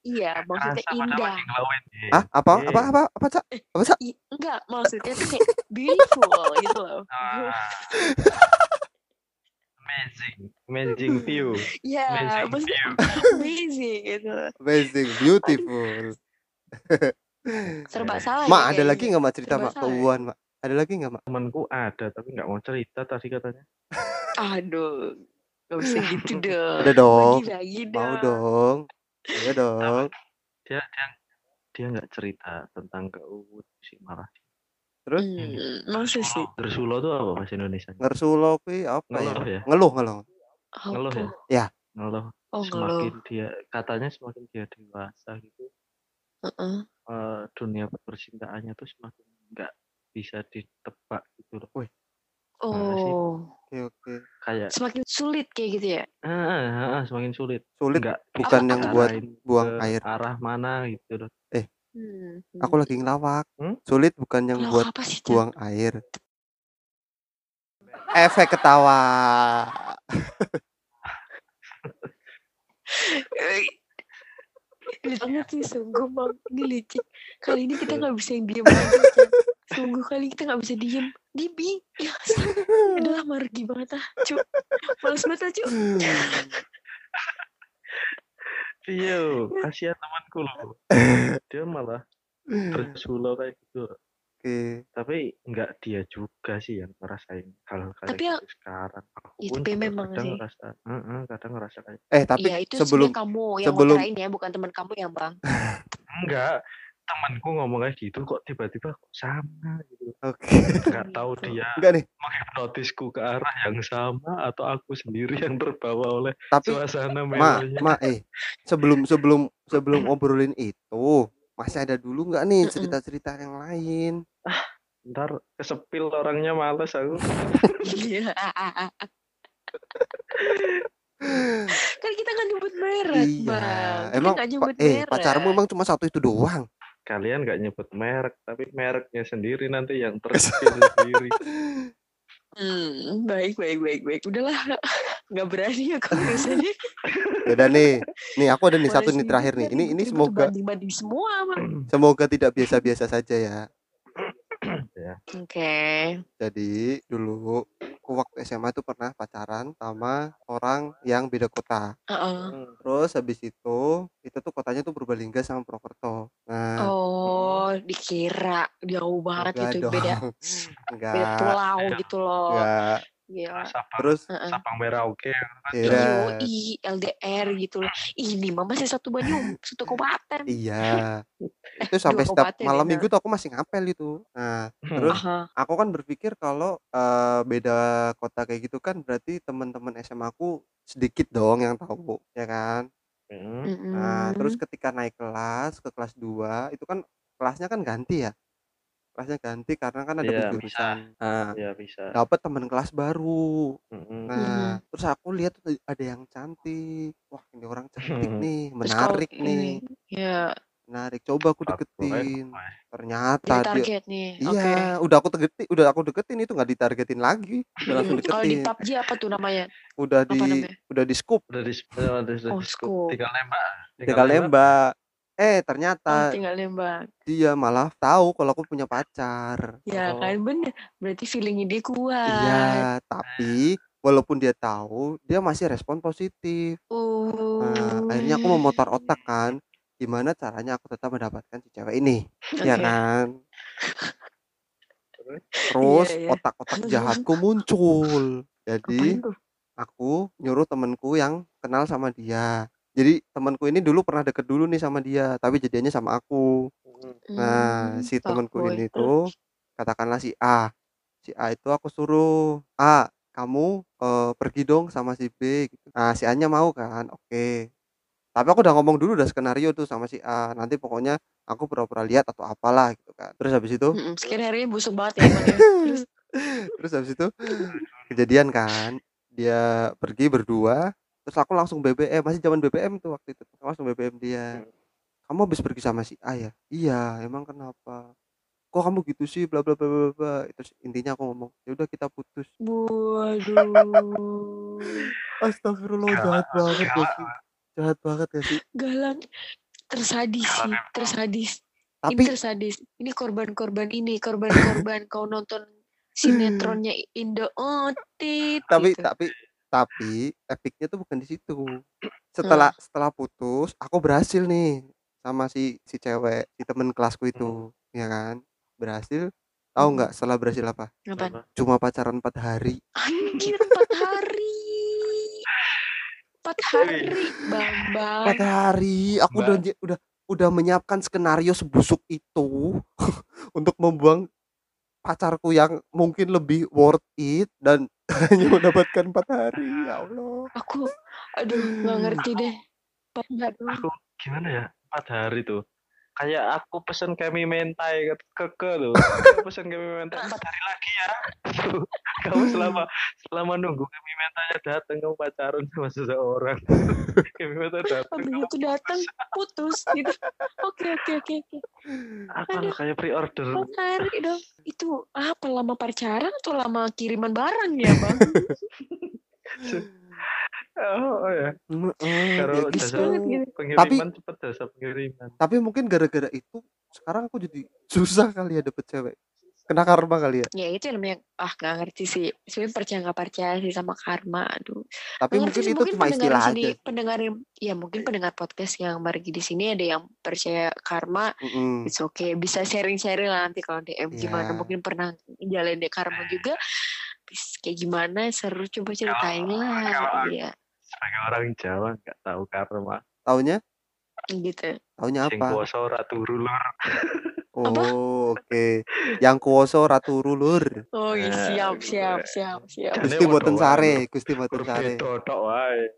Iya, maksudnya kerasa indah. ah apa Iya. apa apa apa cak apa cak enggak, maksudnya tuh kayak beautiful gitu loh. Ah. amazing amazing view Iya, amazing maksudnya view amazing gitu. amazing beautiful Serba salah. mak ya ada lagi kayaknya. nggak mak cerita Serba mak salah ya. keuuan mak ada lagi nggak mak temanku ada tapi nggak mau cerita tadi katanya Aduh, gak bisa gitu dong. ada dong mau dong. iya dong dia dia dia nggak cerita tentang keuut sih malah terus Hmm, masa sih? Gersulo tuh apa bahasa Indonesia ngersulo kuwi apa ya ngeluh ya ngeluh ngeluh ngeluh ya? Ya. ngeluh Oh, semakin ngeluh. dia katanya semakin dia dewasa gitu Heeh. Eh, dunia percintaannya tuh semakin nggak bisa ditebak gitu loh Wih. Sih? Oh, oke oke kayak semakin sulit kayak gitu ya? ah, ah, ah, semakin sulit sulit nggak bukan yang buat buang air arah mana gitu loh Hmm. aku lagi ngelawak Hmm? sulit bukan yang Ngelawak buat sih, buang air efek ketawa Eh, banget sih sungguh bang ini licik kali ini kita nggak bisa yang diem aja Cak. sungguh kali kita nggak bisa diem. Dibi ya adalah margi banget ah cu. Males banget ah cu. Iya kasihan temanku loh. Dia malah bersulo kayak gitu. Oke. Tapi nggak dia juga sih yang ngerasain hal kayak Tapi ya- gitu sekarang. Aku Ya, pun tapi memang kadang sih. ngerasa Heeh, kadang ngerasa kayak eh tapi Iya itu sebelum kamu yang sebelum- ya bukan teman kamu ya bang. Enggak temanku ngomong kayak gitu kok tiba-tiba kok sama gitu. Oke. Nggak tahu Gitu. dia enggak nih. menghipnotisku ke arah yang sama atau aku sendiri yang terbawa oleh tapi suasana ma melonya ma eh sebelum sebelum sebelum obrolin itu masih ada dulu nggak nih cerita-cerita yang lain ntar kesepil orangnya males aku. Iya. kan kita nggak nyebut merek iya. Bang. Kita emang nyebut eh merek. pacarmu emang cuma satu itu doang? Kalian nggak nyebut merek tapi mereknya sendiri nanti yang terkecil sendiri. Hmm, baik, baik, baik, baik. Udahlah, nggak berani aku biasanya. Yaudah nih nih aku ada nih satu nih terakhir nih. ini ini semoga semua, bang. semoga tidak biasa-biasa saja ya Oke. jadi dulu aku waktu SMA tuh pernah pacaran sama orang yang beda kota Heeh. terus habis itu itu tuh kotanya tuh Purbalingga sama Purwokerto nah Oh, dikira jauh banget gitu, beda, dong beda enggak pulau gitu loh. enggak Gila. Terus Heeh. Sabang Merauke kira Yoi, LDR gitu loh. Ini mah masih satu Bandung, satu kabupaten. iya itu sampai setiap ya, malam nah. minggu tuh aku masih ngapel itu nah terus Aha. aku kan berpikir kalau eh, beda kota kayak gitu kan berarti teman-teman SMA aku sedikit dong yang tahu ya kan Hmm, nah terus ketika naik kelas ke kelas 2 itu kan kelasnya kan ganti ya kelasnya ganti karena kan ada Iya, penjurusan nah ya bisa dapat teman kelas baru Mm-mm. nah Mhm. terus aku lihat tuh ada yang cantik wah ini orang cantik nih Terus kalau menarik nih ini, ya menarik coba aku deketin ternyata jadi dia target nih. Oke. iya udah aku deketin udah aku deketin itu nggak ditargetin lagi udah langsung Mm, Kalau di deketin PUBG apa tuh namanya? udah Apa di namanya? udah di scoop udah di udah di, udah Oh, di scoop. scoop. tinggal nembak tinggal nembak eh Oh, ternyata tinggal nembak. dia malah tahu kalau aku punya pacar Ya Oh. kan bener. Berarti feelingnya dia kuat. iya tapi walaupun dia tahu dia masih respon positif Oh. nah akhirnya aku memutar otak kan gimana caranya aku tetap mendapatkan si cewek ini ya Oke. kan terus Iya, iya. otak-otak jahatku muncul jadi Apaan tuh? aku nyuruh temenku yang kenal sama dia jadi temanku ini dulu pernah deket dulu nih sama dia tapi jadinya sama aku. Nah Hmm, si temanku ini tuh katakanlah si A si A itu aku suruh A kamu eh, pergi dong sama si B gitu. nah si A nya mau kan oke. Tapi aku udah ngomong dulu udah skenario tuh sama si A nanti pokoknya aku pura-pura lihat atau apalah gitu kan. Terus habis itu Mm-mm, skenario busuk banget ya ya. Terus, terus habis itu kejadian kan dia pergi berdua terus aku langsung BBM masih zaman BBM tuh waktu itu. Aku langsung BBM dia. Kamu habis pergi sama si A ya? Iya emang kenapa? Kok kamu gitu sih? Bla bla bla bla bla. Terus intinya aku ngomong ya udah kita putus. Waduh. astagfirullah jahat banget gak sih? jahat banget gak sih? Galang. Tersadis sih, tersadis. Ini tapi tersadis. Ini korban-korban ini, korban-korban kau nonton sinetronnya Indo oh tit tapi gitu. tapi tapi epicnya tuh bukan di situ setelah setelah putus aku berhasil nih sama si si cewek si temen kelasku itu ya kan berhasil tahu Mhm. nggak setelah berhasil apa Ngapain? Apa? cuma pacaran empat hari Anjir empat hari. Empat hari, Bambang. empat hari aku udah udah udah menyiapkan skenario sebusuk itu untuk membuang pacarku yang mungkin lebih worth it dan hanya mendapatkan empat hari ya Allah Aku, aduh, nggak ngerti deh. Empat hari. aku gimana ya empat hari tuh kayak aku pesen kami mentai ke ke, ke loh Aku pesen kami mentai empat hari lagi ya kamu selama selama nunggu kami mentanya datang kamu pacaran sama seseorang kami mentai datang kamu itu datang putus gitu. Oke oke oke oke. apa lo kayak pre-order Empat hari dong. Itu apa lama pacaran atau lama kiriman barang ya bang? oh, oh ya Heeh, kalau ya jasa gitu. banget gitu. pengiriman cepet jasa pengiriman tapi mungkin gara-gara itu sekarang aku jadi susah kali ya dapet cewek kena karma kali ya Ya itu yang namanya ah nggak ngerti sih. Sebenarnya percaya nggak percaya sih sama karma. Aduh. tapi mungkin sih, itu cuma pendengar istilah sini, aja pendengar ya mungkin pendengar podcast yang pergi di sini ada yang percaya karma Mm-mm. it's okay bisa sharing-sharing lah nanti kalau DM gimana Iya. mungkin pernah jalan karma juga bis- kayak gimana seru coba ceritain lah kalau- ya sebagai orang Jawa nggak tahu karma. Taunya? Gitu. Taunya sing apa? kuasa ratu rulur. Oh oke. Yang kuoso ratu rulur. Oh iya, Eh, siap siap siap siap. Jane gusti boten wae. sare gusti boten sare.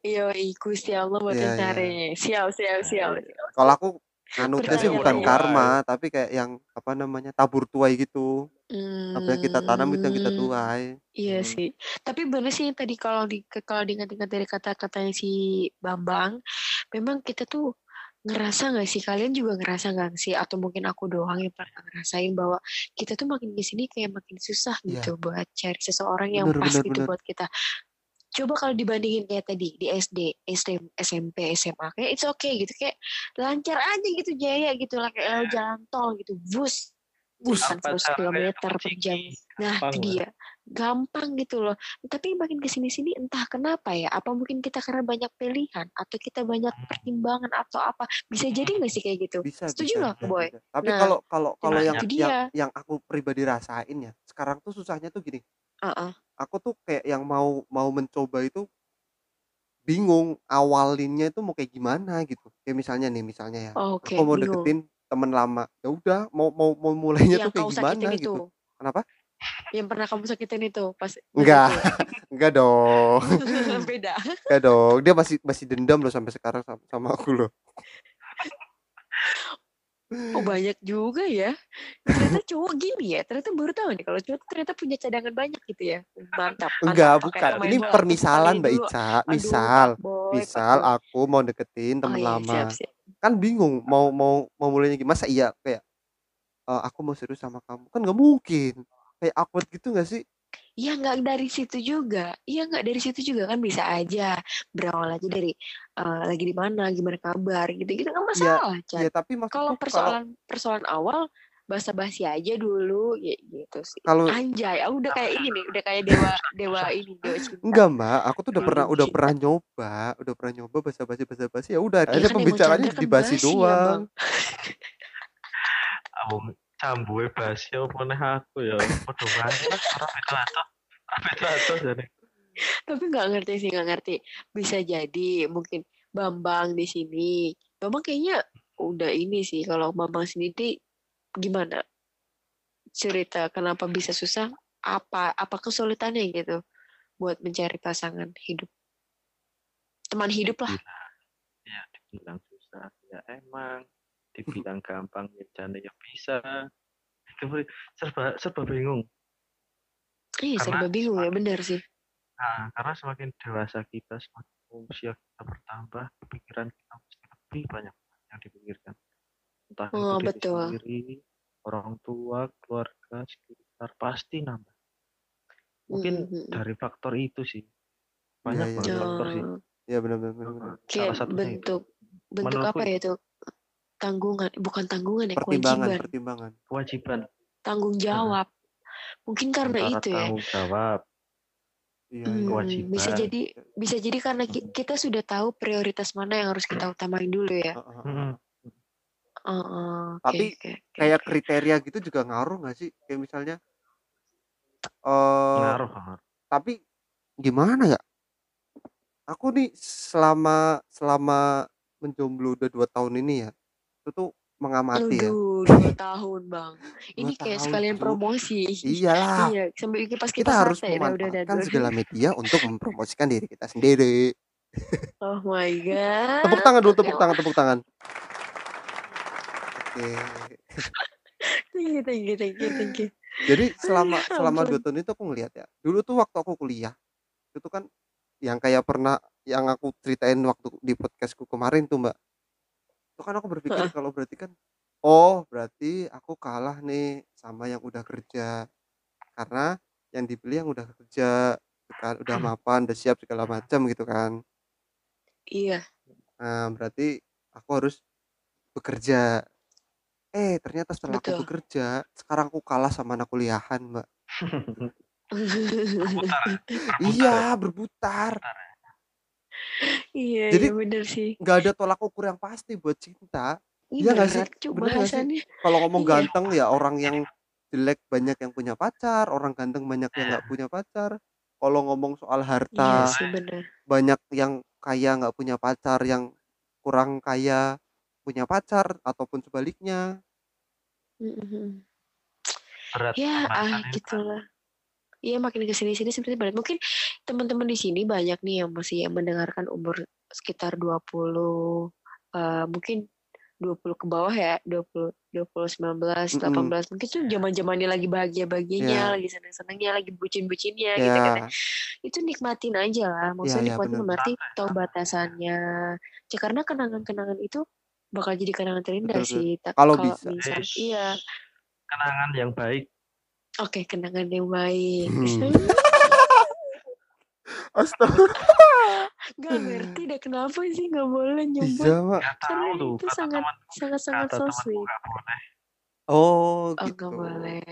iya Gusti Allah buat Iya, iya. cari siap siap siap. kalau aku anutnya sih bukan ya. karma tapi kayak yang apa namanya tabur tuai gitu apa yang kita tanam itu yang kita Hmm. tuai Iya Hmm. sih. Tapi bener sih yang tadi kalau di kalau diingat-ingat dari kata-katanya si Bambang, memang kita tuh ngerasa nggak sih kalian juga ngerasa nggak sih atau mungkin aku doang yang pernah ngerasain bahwa kita tuh makin di sini kayak makin susah Iya. gitu buat cari seseorang yang Bener, pas bener, gitu bener. buat kita. Coba kalau dibandingin kayak tadi di SD, SM, SMP, SMA kayak it's okay gitu kayak lancar aja gitu jaya gitu lah kayak eh, jalan tol gitu, bus. Apa 100 caranya km per jam. Nah, itu dia. Gampang gitu loh. Tapi makin ke sini sini entah kenapa ya. Apa mungkin kita karena banyak pilihan atau kita banyak pertimbangan atau apa. Bisa jadi nggak sih kayak gitu? bisa Setuju nggak, Boy? bisa. tapi Nah, kalau kalau kalau nah, yang yang dia. yang aku pribadi rasain ya sekarang tuh susahnya tuh gini Heeh. aku tuh kayak yang mau mau mencoba itu bingung awalinnya itu mau kayak gimana gitu kayak misalnya nih misalnya ya Oh, Oke, aku mau bingung. deketin temen lama ya udah mau mau mau mulainya Yang tuh kayak gimana sakitin itu. gitu kenapa Yang pernah kamu sakitin itu pas enggak itu. enggak dong Beda. enggak dong dia masih masih dendam loh sampai sekarang sama, sama aku loh Oh banyak juga ya. Ternyata cowok gini ya. Ternyata baru tahu nih kalau cowok ternyata punya cadangan banyak gitu ya. Mantap. mantap. enggak Pakai bukan ini bola. permisalan mbak. Ica Aduh, misal Boy, misal aku mau deketin Oh temen iya, lama siap, siap. Kan bingung mau mau mau mulainya gimana masa iya kayak "Eh, aku mau serius sama kamu kan nggak mungkin kayak awkward gitu nggak sih Iya nggak dari situ juga. Iya nggak dari situ juga kan bisa aja berawal aja dari eh, lagi di mana, gimana kabar gitu-gitu nggak masalah. Chan. ya tapi Kalau kalau persoalan persoalan awal basa-basi aja dulu ya gitu sih. kalau Anjay, aku udah kayak ini nih, udah kayak dewa dewa ini dewa cinta. enggak mbak aku tuh udah pernah udah pernah nyoba udah pernah nyoba basa basi basa basi ya udah kan emang pembicaraannya kan basi basi ya, doang Bang. abang cambuwe basi apa meneh aku ya padha wae lah ora beda ato ora beda jane Tapi nggak ngerti sih, nggak ngerti. Bisa jadi mungkin Bambang di sini. Bambang kayaknya udah ini sih. Kalau Bambang sendiri gimana cerita kenapa bisa susah? Apa apa kesulitannya gitu buat mencari pasangan hidup? Teman hidup lah. ya dibilang susah ya emang dibilang gampang ya jane ya bisa serba serba bingung Iya Karena serba bingung ya semakin- benar sih. nah, karena semakin dewasa kita semakin usia kita bertambah kepikiran kita mesti lebih banyak entah Oh, itu diri betul. sendiri orang tua keluarga sekitar pasti nambah mungkin Mm-mm. dari faktor itu sih banyak iya, banget iya. faktor sih ya benar benar benar, benar. Salah kayak satunya itu. bentuk bentuk Menurutku apa ya itu tanggungan bukan tanggungan ya pertimbangan kewajiban pertimbangan kewajiban tanggung jawab mungkin karena antara itu ya tanggung jawab iya Hmm, iya. kewajiban. bisa jadi bisa jadi karena ki- kita sudah tahu prioritas mana yang harus kita utamain dulu ya Heeh, oke, Tapi oke, oke, kayak oke. kriteria gitu juga ngaruh nggak sih kayak misalnya eh ngaruh ngaruh. tapi gimana ya aku nih selama selama menjomblo udah dua tahun ini ya itu tuh mengamati ya Aduh, dua tahun bang. Ini kayak tahun, sekalian promosi. iyalah Iya, sambil kita harus ya. Udah, memanfaatkan segala media untuk mempromosikan diri kita sendiri Oh my god. tepuk tangan dulu tepuk tangan tepuk tangan oke. Thank you, thank you, thank you, thank you. jadi selama selama dua tahun itu aku ngeliat ya dulu tuh waktu aku kuliah itu kan yang kayak pernah yang aku ceritain waktu di podcastku kemarin tuh mbak. Itu kan aku berpikir kalau berarti kan oh berarti aku kalah nih sama yang udah kerja. Karena yang dipilih yang udah kerja kan udah mapan udah siap segala macam gitu kan. Iya. nah berarti aku harus bekerja eh ternyata setelah aku Betul. bekerja sekarang aku kalah sama anak kuliahan mbak Berputar, ya? iya berputar iya, Jadi- iya bener sih. nggak ada tolak ukur yang pasti buat cinta Iya nggak sih? Cuk Bener nggak sih? bahasannya. kalau ngomong Iya. ganteng ya orang yang jelek banyak yang punya pacar orang ganteng banyak yang nggak punya pacar kalau ngomong soal Iya harta sih bener. banyak yang kaya nggak punya pacar yang kurang kaya punya pacar ataupun sebaliknya Mm-mm. berat Ya, ah gitulah. Iya makin ke sini-sini seperti berat. Mungkin teman-teman di sini banyak nih yang masih yang mendengarkan umur sekitar 20 eh mungkin 20 ke bawah ya, 20 20 19 Mm-mm. 18 mungkin tuh zaman-zamannya lagi bahagia-bahagianya, Iya. lagi senang-senangnya, lagi bucin-bucinnya gitu kan. ya Itu nikmatin aja lah. Maksudnya iya, nikmatin bener. berarti tahu batasannya. Ya, karena kenangan-kenangan itu bakal jadi kenangan terindah Betul, sih. Tapi Kalau kalau bisa. misal Yes. iya, kenangan yang baik oke kenangan yang baik. Hmm. Astaga. Gak ngerti deh kenapa sih nggak boleh nyebut Iya, Mak. nggak tahu karena tuh itu kata sangat teman sangat sangat kata so sweet. Oh, Oh gitu. nggak boleh.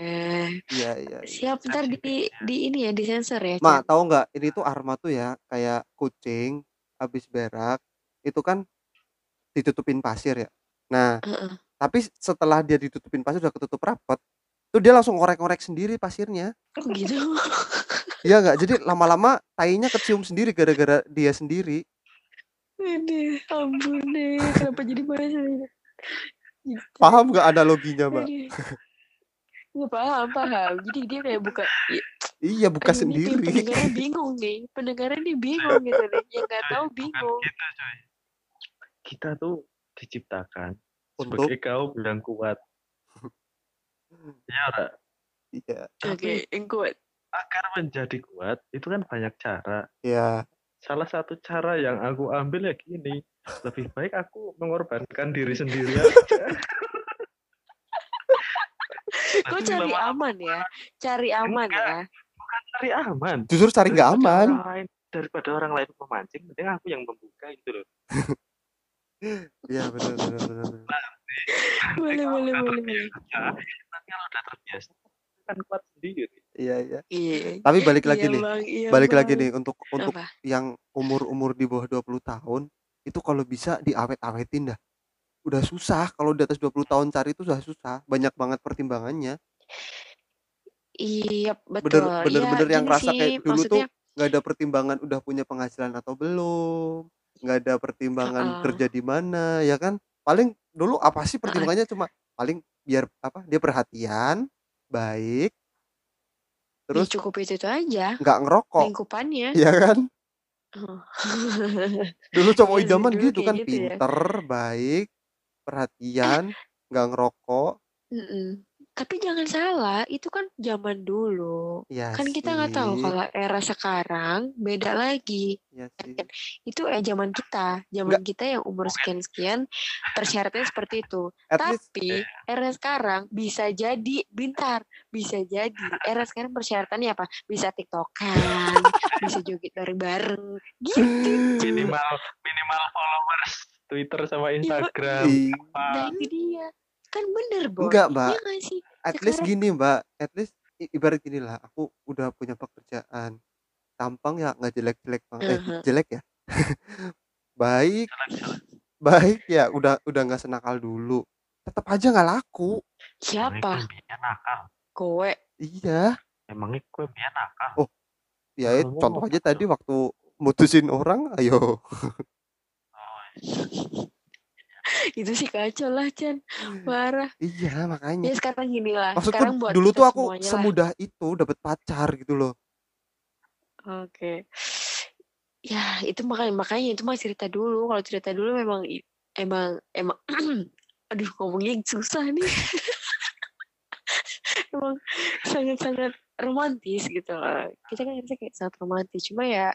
Iya, iya. iya. Siap ntar di di ini ya di sensor ya. Mak, tahu nggak? Ini tuh Arma tuh ya kayak kucing habis berak itu kan ditutupin pasir ya. Nah, Heeh. tapi setelah dia ditutupin pasir udah ketutup rapat, tuh dia langsung ngorek-ngorek sendiri pasirnya. Oh gitu. Iya nggak? Jadi lama-lama tainya kecium sendiri gara-gara dia sendiri. Aduh, ampun deh. Kenapa jadi bahasa ini? Gitu. Paham nggak analoginya, Mbak? Aduh. Nggak paham, paham. Jadi dia kayak buka. ya, Iya, buka ini sendiri. Pendengarnya bingung nih. Pendengarnya bingung gitu nih. Yang nggak tahu bukan bingung. gitu coy kita tuh diciptakan Untuk sebagai kaum yang kuat ya ora? iya, Oke, yang kuat. agar menjadi kuat itu kan banyak cara iya. salah satu cara yang aku ambil ya gini lebih baik aku mengorbankan diri sendiri aja Kau cari aman ya. Cari aman Enggak. ya. cari aman Justru cari nggak Daripada aman. orang lain daripada orang lain memancing mending aku yang membuka gitu loh Iya, benar benar benar. Boleh, Kalau boleh, udah boleh, boleh. terbiasa, tapi kalau udah terbiasa kan kuat sendiri Iya, iya. Iya. Tapi balik lagi iya, nih. Bang, iya, Balik lagi Bang. nih untuk untuk Apa? yang umur-umur di bawah 20 tahun itu kalau bisa diawet-awetin dah. Udah susah kalau di atas 20 tahun cari itu sudah susah. Banyak banget pertimbangannya. Iya, betul. Bener Iya, bener bener yang rasa kayak dulu tuh maksudnya nggak ada pertimbangan udah punya penghasilan atau belum. Nggak ada pertimbangan Heeh. kerja di mana, ya kan? Paling dulu apa sih pertimbangannya cuma paling biar apa? Dia perhatian, baik, ya terus cukup itu, itu aja nggak ngerokok, lingkupannya. ya kan? Oh. Dulu cowok sih, idaman dulu gitu kan, gitu ya. pinter, baik, perhatian, nggak ngerokok. Mm-mm. Tapi jangan salah, itu kan zaman dulu. Iya Kan kita nggak tahu sih, kalau era sekarang beda lagi. iya sih. Kan Itu eh zaman kita, zaman kita yang umur sekian-sekian persyaratannya seperti itu. At least Tapi era sekarang bisa jadi bintar, bisa jadi era sekarang persyaratannya apa? Bisa tiktokan, bisa joget bareng-bareng, gitu. minimal minimal followers Twitter sama Instagram i- Nah itu dia, kan bener boy. enggak, Mbak. Iya nggak sih? At least Sekarang- gini, Mbak. At least i- ibarat gini lah, aku udah punya pekerjaan. Tampang ya nggak jelek-jelek banget. Eh, Uh-huh. jelek ya. baik, jalan-jalan baik ya udah udah nggak senakal dulu. Tetap aja nggak laku. Siapa? Kowe. Iya. emangnya gue biar nakal Oh, Ya, eh, gua contoh aja tadi waktu mutusin orang, ayo. Itu sih kacau lah Chan. Parah. Iya, makanya. Ya sekarang gini lah. Maksudku sekarang buat dulu tuh aku semuanya lah. semudah itu dapat pacar gitu loh. Oke. Ya, itu makanya makanya itu mah cerita dulu. Kalau cerita dulu memang emang emang aduh ngomongnya susah nih. emang sangat-sangat romantis gitu loh. Kita kan kayak sangat romantis. Cuma ya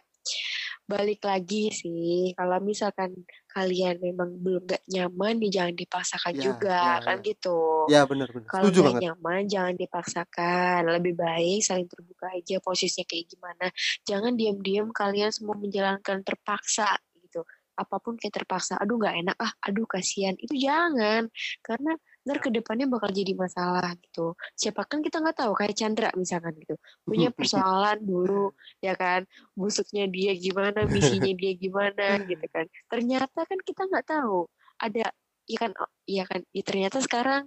balik lagi sih. Kalau misalkan kalian memang belum gak nyaman, ya jangan dipaksakan Ya, juga ya, kan ya. gitu. Ya benar benar. Kalau Setuju nggak banget. nyaman, jangan dipaksakan. Lebih baik saling terbuka aja posisinya kayak gimana. Jangan diam-diam kalian semua menjalankan terpaksa gitu. Apa pun kayak terpaksa. Aduh nggak enak ah. Aduh kasihan. Itu jangan. Karena ntar ke depannya bakal jadi masalah gitu. Siapa kan kita nggak tahu. Kayak Chandra misalkan gitu. Punya persoalan dulu ya kan. Busuknya dia gimana, misinya dia gimana gitu kan. Ternyata kan kita nggak tahu. Ada ya kan, ya kan. Ya ternyata sekarang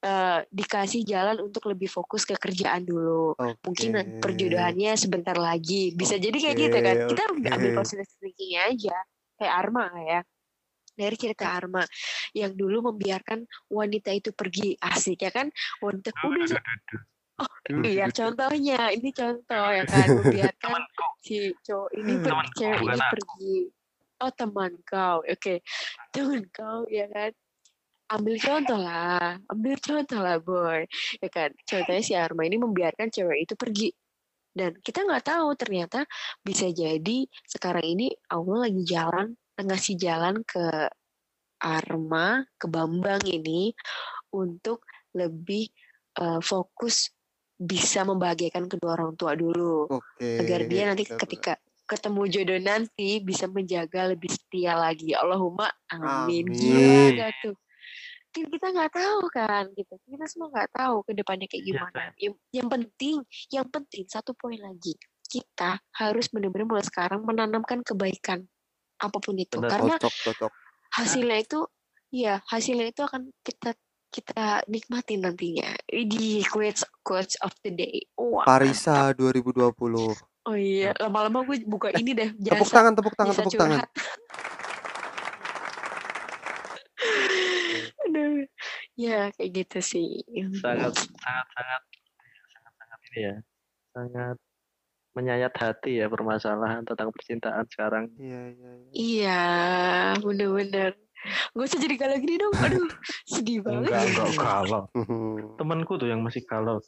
eh, dikasih jalan untuk lebih fokus ke kerjaan dulu. Mungkin Oke. perjodohannya sebentar lagi. Bisa jadi kayak gitu kan. Kita Oke, ambil positive thinkingnya aja. Kayak Arma ya. Dari cerita Arma yang dulu membiarkan wanita itu pergi. Asik ya kan. Wanita udah se- iya contohnya. Ini contoh ya kan? Membiarkan si cowok ini per, Temanku, cewek ini pergi. Oh teman kau. Oke teman kau ya kan? Ambil contoh lah. Ambil contoh lah boy. Ya kan? Contohnya si Arma ini membiarkan cewek itu pergi. Dan kita nggak tahu ternyata bisa jadi sekarang ini Allah lagi jalan ngasih jalan ke Arma ke Bambang ini untuk lebih eh, fokus bisa membahagiakan kedua orang tua dulu Oke. agar dia nanti ketika ketemu jodoh nanti bisa menjaga lebih setia lagi. Allahumma amin. Gila Amin. gak tuh? Kan kita nggak tahu kan gitu. Kita semua nggak tahu ke depannya kayak Iya, gimana. Yang, yang penting, yang penting satu poin lagi. Kita harus benar-benar mulai sekarang menanamkan kebaikan apa pun itu. Benar. Karena Cocok cocok. hasilnya itu ya hasilnya itu akan kita kita nikmatin nantinya. Di quotes quotes of the day. Wah, Parisa 2020. Oh iya, lama-lama gue buka ini deh Tepuk jasa tangan, tepuk tangan, tepuk tangan. curhat. Aduh, ya kayak gitu sih. sangat sangat sangat sangat sangat ini ya sangat menyayat hati ya permasalahan tentang percintaan sekarang Iya, iya, iya. Iya, bener-bener. Gak usah jadi galau gini dong. Aduh, sedih banget. enggak enggak kalau temanku tuh yang masih kalau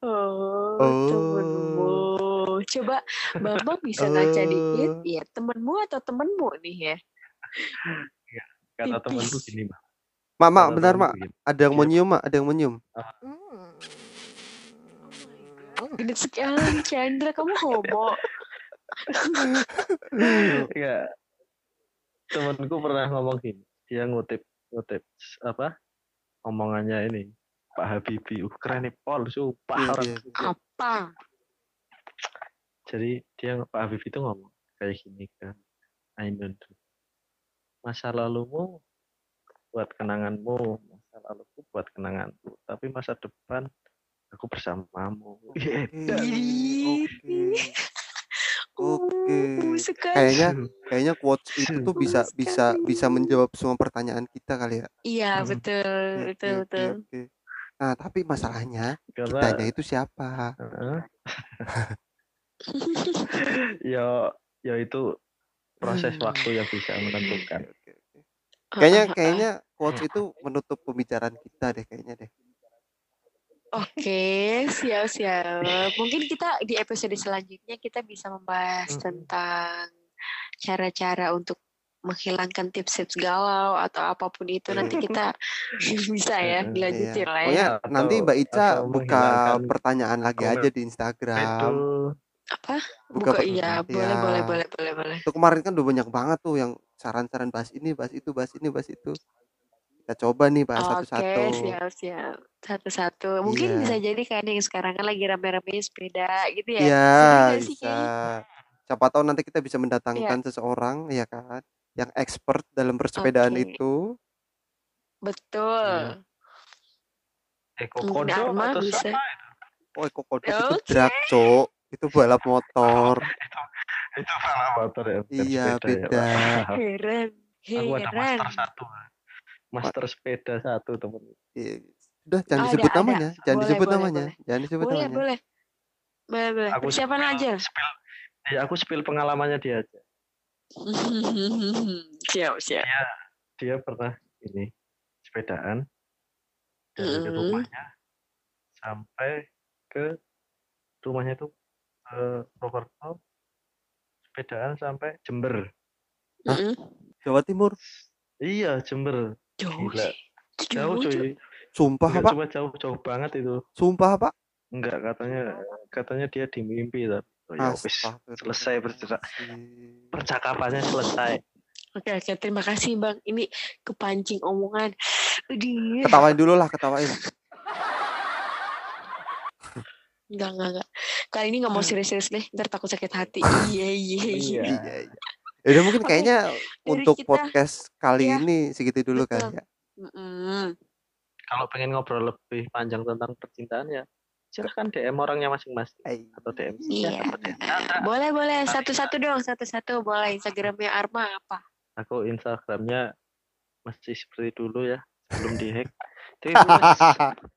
Oh, Oh. temenmu. Coba Bambang bisa ngaca dikit. Oh. Ya, temenmu atau temenmu nih ya? kata Tipis. temanku gini mak Mak, mak, Kata bentar, mak. Ada yang mau nyium, mak. Ada yang mau nyium. Gendut sekali, Chandra. Kamu homo. ya temanku pernah ngomong gini dia ngutip ngutip apa omongannya ini Pak Habibie uh keren nih Pol sumpah Iya, orang iya. Apa? jadi dia Pak Habibie itu ngomong kayak gini kan Ainun masa lalumu buat kenanganmu masa laluku buat kenanganku tapi masa depan aku bersamamu Iya, Oke. Ih. Oke. Uh. Kayaknya kayaknya quotes itu tuh bisa bisa bisa menjawab semua pertanyaan kita kali ya. Iya, Hmm. betul, betul, betul. Nah, tapi masalahnya karena kitanya itu siapa? Heeh. ya ya itu proses Hmm. waktu yang bisa menentukan. Oke, oke, oke. Kayaknya kayaknya quotes itu menutup pembicaraan kita deh kayaknya deh. Oke, siap-siap. Mungkin kita di episode selanjutnya kita bisa membahas tentang cara-cara untuk menghilangkan tips-tips galau atau apa pun itu. Nanti kita bisa ya dilanjutin Iya. lah ya. Pokoknya Atau- nanti Mbak Ica buka pertanyaan lagi komen- aja di Instagram. Itu Apa? Buka Buka iya, boleh, Iya. boleh, boleh, boleh, boleh. Tuh kemarin kan udah banyak banget tuh yang saran-saran bahas ini, bahas itu, bahas ini, bahas itu. Kita coba nih bahas Oke, satu-satu. siap-siap. Satu-satu. Mungkin Iya. bisa jadi kan yang sekarang kan lagi rame-rame sepeda gitu ya. Iya, Bener nggak sih, bisa. Siapa tahu nanti kita bisa mendatangkan seseorang, ya kan, yang expert dalam bersepedaan Oke. itu. Betul. Eko Mungkin Kodo Arma atau bisa. siapa Oh, Eko Kodok itu Oke. drag, Cok. Itu balap motor. itu balap motor ya bukan Iya, sepeda ya, beda. Heran. aku ada Heran. master satu master sepeda satu temen Iya. Sudah, jangan Ada, disebut ada. namanya. Jangan Boleh, disebut boleh, namanya. boleh. Jangan disebut Boleh, namanya. boleh. Boleh, boleh. aku Persiapan spill- aja. spill ya aku spill pengalamannya dia aja siap, siap. dia pernah ini sepedaan dari Mm. rumahnya sampai ke rumahnya itu ke Purwokerto sepedaan sampai Jember Hah? Mm-mm. Jawa Timur. iya Jember Jauh Gila. sih. jauh Jauh, cuy Sumpah, Enggak, Pak. cuma jauh jauh banget itu Sumpah, Pak. enggak katanya katanya dia di mimpi tapi oh, ya wis selesai bercerak percakapannya selesai Oke, oke. Terima kasih, Bang. Ini kepancing omongan. Aduh. Ketawain dulu lah, ketawain. Enggak, enggak, enggak. Kali ini nggak mau serius-serius deh. Ntar takut sakit hati. Iya, iya, iya. Ya udah mungkin kayaknya dari untuk kita- podcast kali Iya. ini segitu dulu Betul. kali ya. Kalau pengen ngobrol lebih panjang tentang percintaan ya silahkan DM orangnya masing-masing atau DM Iya. DM. Boleh, boleh. Satu-satu dong. Satu-satu. Boleh. Instagramnya Arma apa? aku Instagramnya masih seperti dulu ya sebelum dihack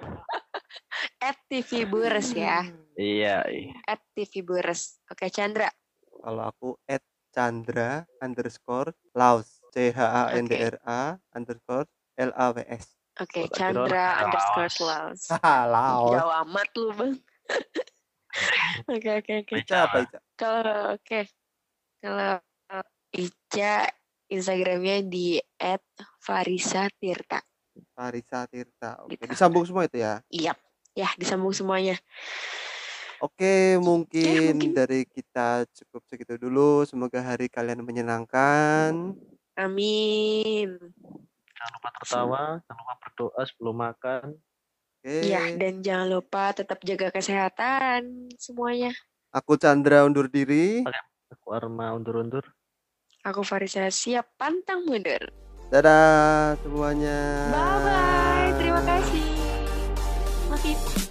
At TV Bures ya. iya iya. At TV Bures. Oke, Chandra. Kalau aku at Chandra underscore Laos C H A N D R A underscore L A W S. Oke, kira Chandra underscore Laos. Laos. Jauh amat lu, Bang. Oke, oke, oke. Ica apa Ica? Kalau oke. Kalau Ica Instagramnya di @farisa tirta. Farisa Tirta. Oke, Gitu. disambung semua itu ya. Iya. Ya, disambung semuanya. Oke, mungkin, mungkin. dari kita cukup segitu dulu. Semoga hari kalian menyenangkan. Amin. jangan lupa tertawa jangan lupa berdoa sebelum makan Oke. Iya, dan jangan lupa tetap jaga kesehatan semuanya. Aku Chandra undur diri. aku Arma undur-undur Aku Farisa siap pantang mundur. Dadah semuanya. Bye bye. Terima kasih. Maafin.